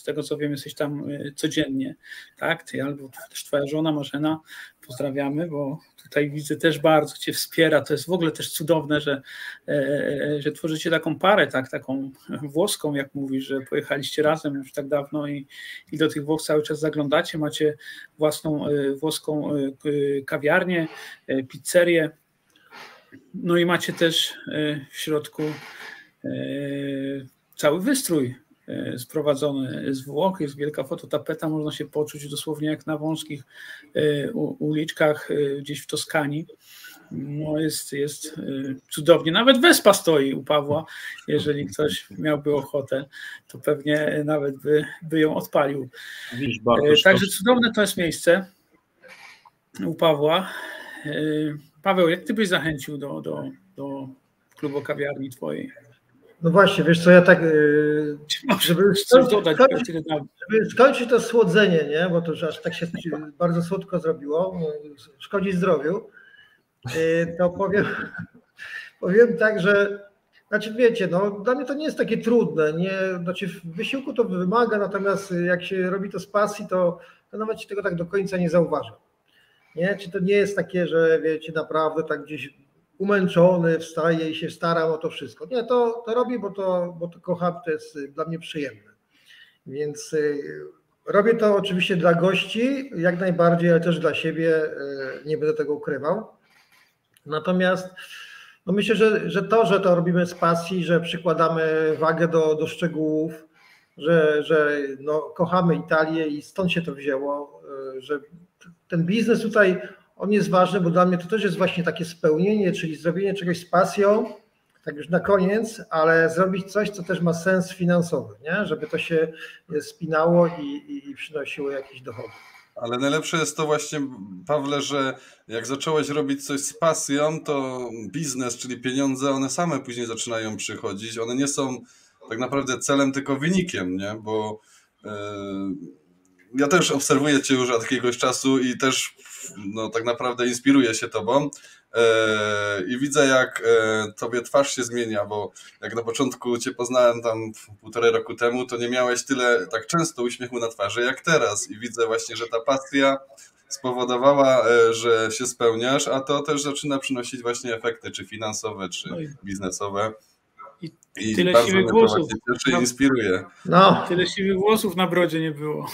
[SPEAKER 2] z tego co wiem, jesteś tam y, codziennie, tak? Ty albo też twoja żona Marzena, pozdrawiamy, bo tutaj widzę też bardzo cię wspiera. To jest w ogóle też cudowne, że, e, e, że tworzycie taką parę, tak, taką włoską, jak mówisz, że pojechaliście razem już tak dawno i, i do tych Włoch cały czas zaglądacie. Macie własną e, włoską kawiarnię, pizzerię. No i macie też w środku cały wystrój E, sprowadzony z Włoch, jest wielka fototapeta, można się poczuć dosłownie jak na wąskich e, uliczkach e, gdzieś w Toskanii. No jest, jest cudownie. Nawet wespa stoi u Pawła. Jeżeli ktoś miałby ochotę, to pewnie nawet by, by ją odpalił. Także cudowne to jest miejsce u Pawła. Paweł, jak ty byś zachęcił do, do, do klubu kawiarni twojej?
[SPEAKER 4] No właśnie, wiesz co, ja tak, y, żeby skończyć, żeby skończyć to słodzenie, nie? bo to już aż tak się bardzo słodko zrobiło, no, szkodzi zdrowiu, y, to powiem, powiem tak, że znaczy wiecie, no dla mnie to nie jest takie trudne, nie, znaczy wysiłku to wymaga, natomiast jak się robi to z pasji, to, to nawet się tego tak do końca nie zauważa. Nie? Czy to nie jest takie, że wiecie, naprawdę tak gdzieś umęczony, wstaję i się staram o to wszystko. Nie, to, to robię, bo to, bo to kocham, to jest dla mnie przyjemne. Więc y, robię to oczywiście dla gości, jak najbardziej, ale też dla siebie, y, nie będę tego ukrywał. Natomiast no myślę, że, że to, że to robimy z pasji, że przykładamy wagę do, do szczegółów, że, że no, kochamy Italię i stąd się to wzięło, y, że ten biznes tutaj on jest ważny, bo dla mnie to też jest właśnie takie spełnienie, czyli zrobienie czegoś z pasją, tak już na koniec, ale zrobić coś, co też ma sens finansowy, nie? żeby to się spinało i, i przynosiło jakieś dochody.
[SPEAKER 1] Ale najlepsze jest to właśnie, Pawle, że jak zacząłeś robić coś z pasją, to biznes, czyli pieniądze, one same później zaczynają przychodzić. One nie są tak naprawdę celem, tylko wynikiem, nie? Bo yy, ja też obserwuję Cię już od jakiegoś czasu i też no, tak naprawdę inspiruję się Tobą. E, I widzę, jak e, tobie twarz się zmienia, bo jak na początku cię poznałem tam półtorej roku temu, to nie miałeś tyle tak często uśmiechu na twarzy jak teraz. I widzę właśnie, że ta pasja spowodowała, e, że się spełniasz, a to też zaczyna przynosić właśnie efekty, czy finansowe, czy no biznesowe.
[SPEAKER 2] I, I tyle siwych włosów.
[SPEAKER 1] Cieszy inspiruje.
[SPEAKER 2] No. Tyle siwych włosów na brodzie nie było.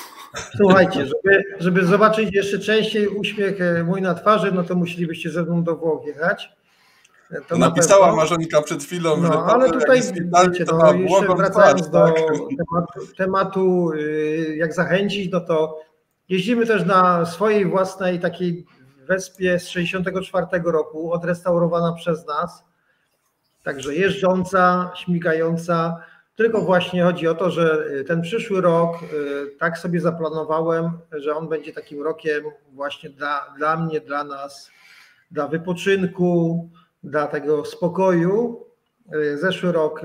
[SPEAKER 4] Słuchajcie, żeby, żeby zobaczyć jeszcze częściej uśmiech e, mój na twarzy, no to musielibyście ze mną do Włoch jechać.
[SPEAKER 1] E, to Napisała na Marzenka przed chwilą,
[SPEAKER 4] no,
[SPEAKER 1] że
[SPEAKER 4] ale tutaj wiecie, no, jeszcze wracając twarz, do tak? tematu, tematu, y, jak zachęcić, no to jeździmy też na swojej własnej takiej wespie z 64 roku, odrestaurowana przez nas Także jeżdżąca, śmigająca. Tylko właśnie chodzi o to, że y, ten przyszły rok y, tak sobie zaplanowałem, że on będzie takim rokiem właśnie dla, dla mnie, dla nas, dla wypoczynku, dla tego spokoju Zeszły rok,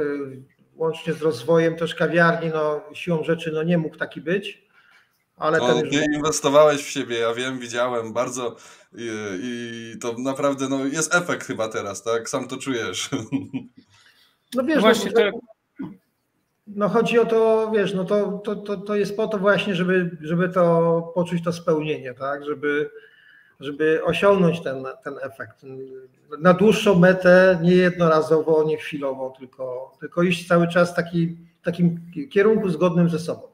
[SPEAKER 4] łącznie z rozwojem też kawiarni, no siłą rzeczy no nie mógł taki być. Ale
[SPEAKER 1] no, ty już... inwestowałeś w siebie, ja wiem, widziałem bardzo i, i, to naprawdę no, jest efekt chyba teraz, tak? Sam to czujesz.
[SPEAKER 4] No wiesz, no właśnie, no, no chodzi o to, wiesz, no to, to, to, to jest po to właśnie, żeby, żeby to poczuć to spełnienie, tak? Żeby, żeby osiągnąć ten, ten efekt. Na dłuższą metę, nie jednorazowo, nie chwilowo, tylko, tylko iść cały czas taki, w takim kierunku zgodnym ze sobą.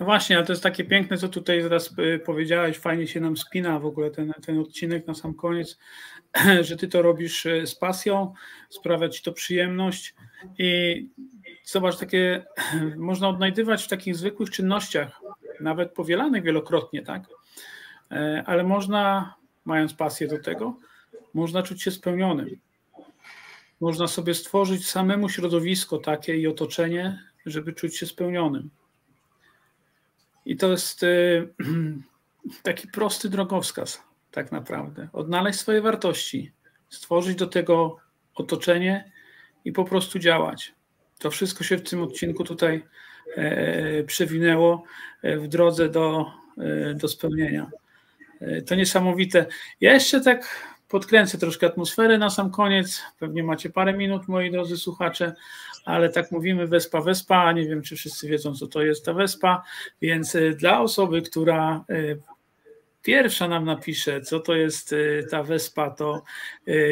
[SPEAKER 2] No właśnie, ale to jest takie piękne, co tutaj zaraz y, powiedziałeś, fajnie się nam spina w ogóle ten, ten odcinek na sam koniec, że ty to robisz y, z pasją, sprawia ci to przyjemność i zobacz, takie można odnajdywać w takich zwykłych czynnościach, nawet powielanych wielokrotnie, tak? E, ale można, mając pasję do tego, można czuć się spełnionym. Można sobie stworzyć samemu środowisko takie i otoczenie, żeby czuć się spełnionym. I to jest y, taki prosty drogowskaz, tak naprawdę. Odnaleźć swoje wartości, stworzyć do tego otoczenie i po prostu działać. To wszystko się w tym odcinku tutaj e, przewinęło e, w drodze do, e, do spełnienia. To niesamowite. Ja jeszcze tak podkręcę troszkę atmosferę na sam koniec. Pewnie macie parę minut, moi drodzy słuchacze, ale tak mówimy Wespa, Wespa. Nie wiem, czy wszyscy wiedzą, co to jest ta Wespa, więc y, dla osoby, która y, pierwsza nam napisze, co to jest y, ta Wespa, to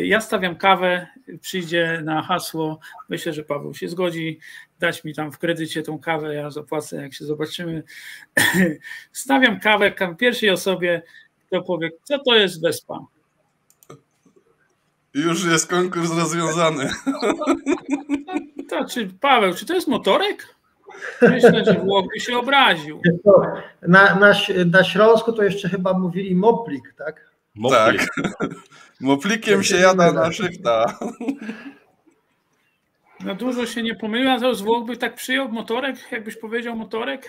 [SPEAKER 2] ja stawiam kawę, przyjdzie na hasło, myślę, że Paweł się zgodzi, dać mi tam w kredycie tą kawę, ja zapłacę, jak się zobaczymy. Stawiam kawę pierwszej osobie, kto powie, co to jest Wespa.
[SPEAKER 1] Już jest konkurs rozwiązany.
[SPEAKER 2] To, czy Paweł, czy to jest motorek? Myślę, że Włoch by się obraził.
[SPEAKER 4] Na, na, na Śląsku to jeszcze chyba mówili moplik, tak?
[SPEAKER 1] Moplik. Tak. Moplikiem się jada na szychta.
[SPEAKER 2] No dużo się nie pomylił, a z Włoch by tak przyjął motorek, jakbyś powiedział motorek?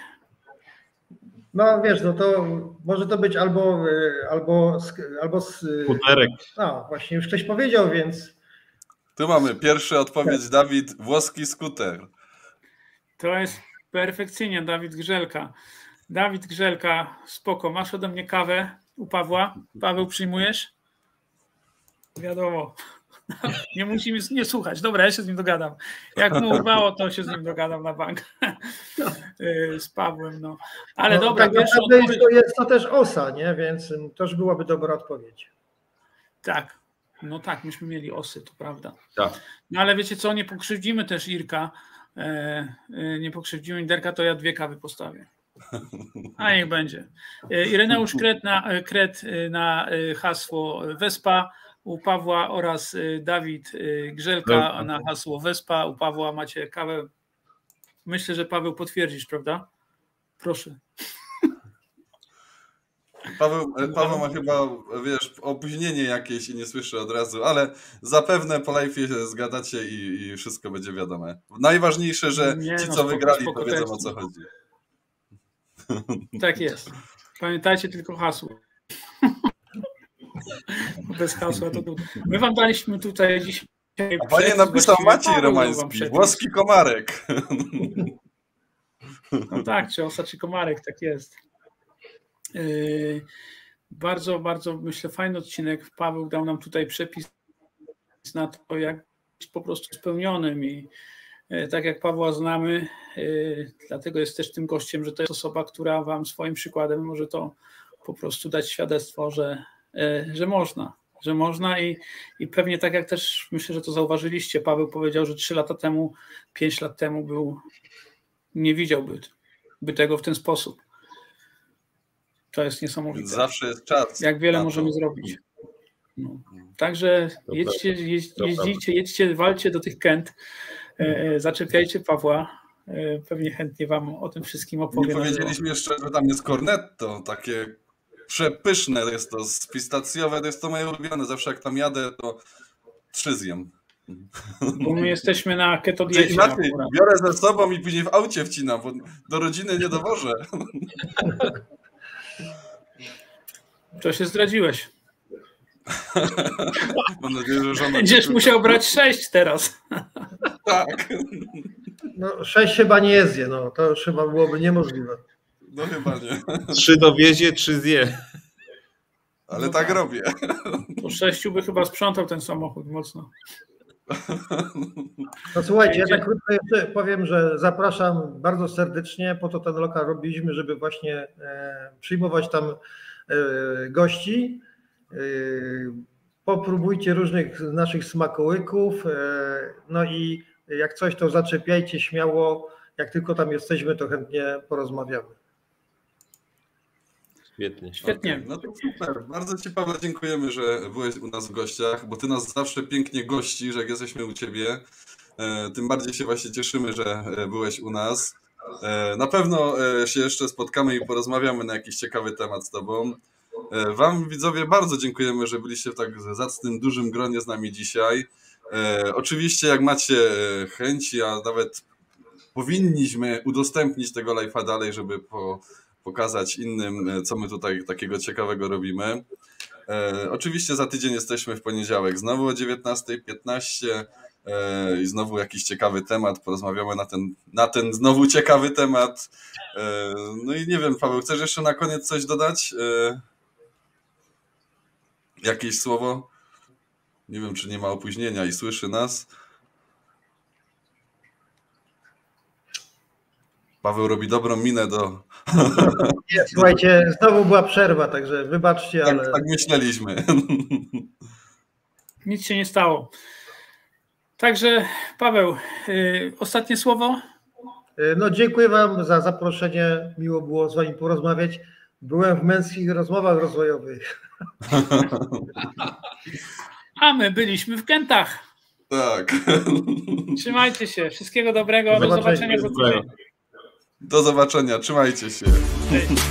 [SPEAKER 4] No wiesz, no to może to być albo albo albo z.
[SPEAKER 3] Puterek.
[SPEAKER 4] No właśnie, już ktoś powiedział, więc.
[SPEAKER 1] Tu mamy pierwszy odpowiedź. Dawid, włoski skuter.
[SPEAKER 2] To jest perfekcyjnie, Dawid Grzelka. Dawid Grzelka, spoko, masz ode mnie kawę u Pawła. Paweł, przyjmujesz? Wiadomo. Nie musimy nie słuchać. Dobra, ja się z nim dogadam. Jak mu urwało, to się z nim dogadam na bank. z Pawłem, no. Ale no, dobra,
[SPEAKER 4] tak odpowiedź... to jest to też osa, nie? Więc to już byłaby dobra odpowiedź.
[SPEAKER 2] Tak. No tak, myśmy mieli osy, to prawda.
[SPEAKER 3] Tak.
[SPEAKER 2] No ale wiecie co, nie pokrzywdzimy też Irka. E, e, nie pokrzywdzimy Inderka, to ja dwie kawy postawię. A niech będzie. E, Ireneusz Kret na, Kret na hasło Wespa u Pawła oraz y, Dawid y, Grzelka na hasło Wespa. U Pawła macie kawę. Myślę, że Paweł potwierdzisz, prawda? Proszę.
[SPEAKER 1] Paweł, Paweł ma chyba, wiesz, opóźnienie jakieś i nie słyszy od razu, ale zapewne po live się zgadacie i, i wszystko będzie wiadome. Najważniejsze, że nie, ci, no, co wygrali, to wiedzą o co chodzi.
[SPEAKER 2] Tak jest. Pamiętajcie tylko hasło. Bez hasła to My wam daliśmy tutaj dzisiaj.
[SPEAKER 1] A panie napisał Maciej Romański, włoski komarek.
[SPEAKER 2] No tak, czy osa, czy komarek, tak jest. Yy, bardzo, bardzo myślę fajny odcinek. Paweł dał nam tutaj przepis na to, jak być po prostu spełnionym i yy, tak jak Pawła znamy, yy, dlatego jest też tym gościem, że to jest osoba, która wam swoim przykładem może to po prostu dać świadectwo, że że można, że można i, i pewnie tak jak też myślę, że to zauważyliście, Paweł powiedział, że trzy lata temu, pięć lat temu był, nie widziałby by tego w ten sposób. To jest niesamowite.
[SPEAKER 1] Zawsze jest czas.
[SPEAKER 2] Jak wiele możemy zrobić. No. Także jedźcie, jeź, jeździcie, jedźcie, walcie do tych Kent, e, e, zaczepiajcie Pawła, e, pewnie chętnie wam o tym wszystkim opowiem.
[SPEAKER 1] Nie powiedzieliśmy jeszcze, że tam jest cornetto, takie przepyszne jest to, pistacjowe to jest to moje ulubione, zawsze jak tam jadę to trzy zjem.
[SPEAKER 2] Bo my jesteśmy na keto diecie.
[SPEAKER 1] Inaczej, biorę ze sobą i później w aucie wcinam, bo do rodziny nie dowożę.
[SPEAKER 2] To się zdradziłeś.
[SPEAKER 1] Mam nadzieję, że żona...
[SPEAKER 2] Będziesz musiał brać sześć teraz.
[SPEAKER 1] Tak.
[SPEAKER 4] No, sześć chyba nie zje, no to już chyba byłoby niemożliwe.
[SPEAKER 1] No chyba nie.
[SPEAKER 3] Trzy dowiezie, trzy zje.
[SPEAKER 1] Ale
[SPEAKER 2] No
[SPEAKER 1] tak
[SPEAKER 2] tak.
[SPEAKER 1] robię.
[SPEAKER 2] Po sześciu by chyba sprzątał ten samochód mocno.
[SPEAKER 4] No słuchajcie, ja tak krótko jeszcze powiem, że zapraszam bardzo serdecznie, po to ten lokal robiliśmy, żeby właśnie e, przyjmować tam e, gości. E, popróbujcie różnych naszych smakołyków, e, no i jak coś to zaczepiajcie śmiało, jak tylko tam jesteśmy, to chętnie porozmawiamy.
[SPEAKER 3] Świetnie.
[SPEAKER 2] Świetnie.
[SPEAKER 1] Okej, No to super. Bardzo Ci, Paweł, dziękujemy, że byłeś u nas w gościach, bo Ty nas zawsze pięknie gościsz, jak jesteśmy u Ciebie. E, Tym bardziej się właśnie cieszymy, że e, byłeś u nas. E, Na pewno się jeszcze spotkamy i porozmawiamy na jakiś ciekawy temat z Tobą. Wam, widzowie, bardzo dziękujemy, że byliście w tak zacnym, dużym gronie z nami dzisiaj. Oczywiście, jak macie chęci, a nawet powinniśmy udostępnić tego live'a dalej, żeby po, pokazać innym, e, co my tutaj takiego ciekawego robimy. E, oczywiście za tydzień jesteśmy w poniedziałek, znowu o 19.15 e, i znowu jakiś ciekawy temat, porozmawiamy na ten, na ten znowu ciekawy temat. E, no i nie wiem, Paweł, chcesz jeszcze na koniec coś dodać? E, jakieś słowo? Nie wiem, czy nie ma opóźnienia i słyszy nas. Paweł robi dobrą minę do.
[SPEAKER 4] Nie, słuchajcie, znowu była przerwa, także wybaczcie,
[SPEAKER 1] Tak,
[SPEAKER 4] ale
[SPEAKER 1] tak myśleliśmy.
[SPEAKER 2] Nic się nie stało. Także Paweł, y, ostatnie słowo.
[SPEAKER 4] no dziękuję Wam za zaproszenie. Miło było z Wami porozmawiać. Byłem w męskich rozmowach rozwojowych.
[SPEAKER 2] A my byliśmy w Kętach.
[SPEAKER 1] tak.
[SPEAKER 2] Trzymajcie się. Wszystkiego dobrego. Do
[SPEAKER 4] Do zobaczenia.
[SPEAKER 1] Do zobaczenia. Trzymajcie się.
[SPEAKER 2] Cześć.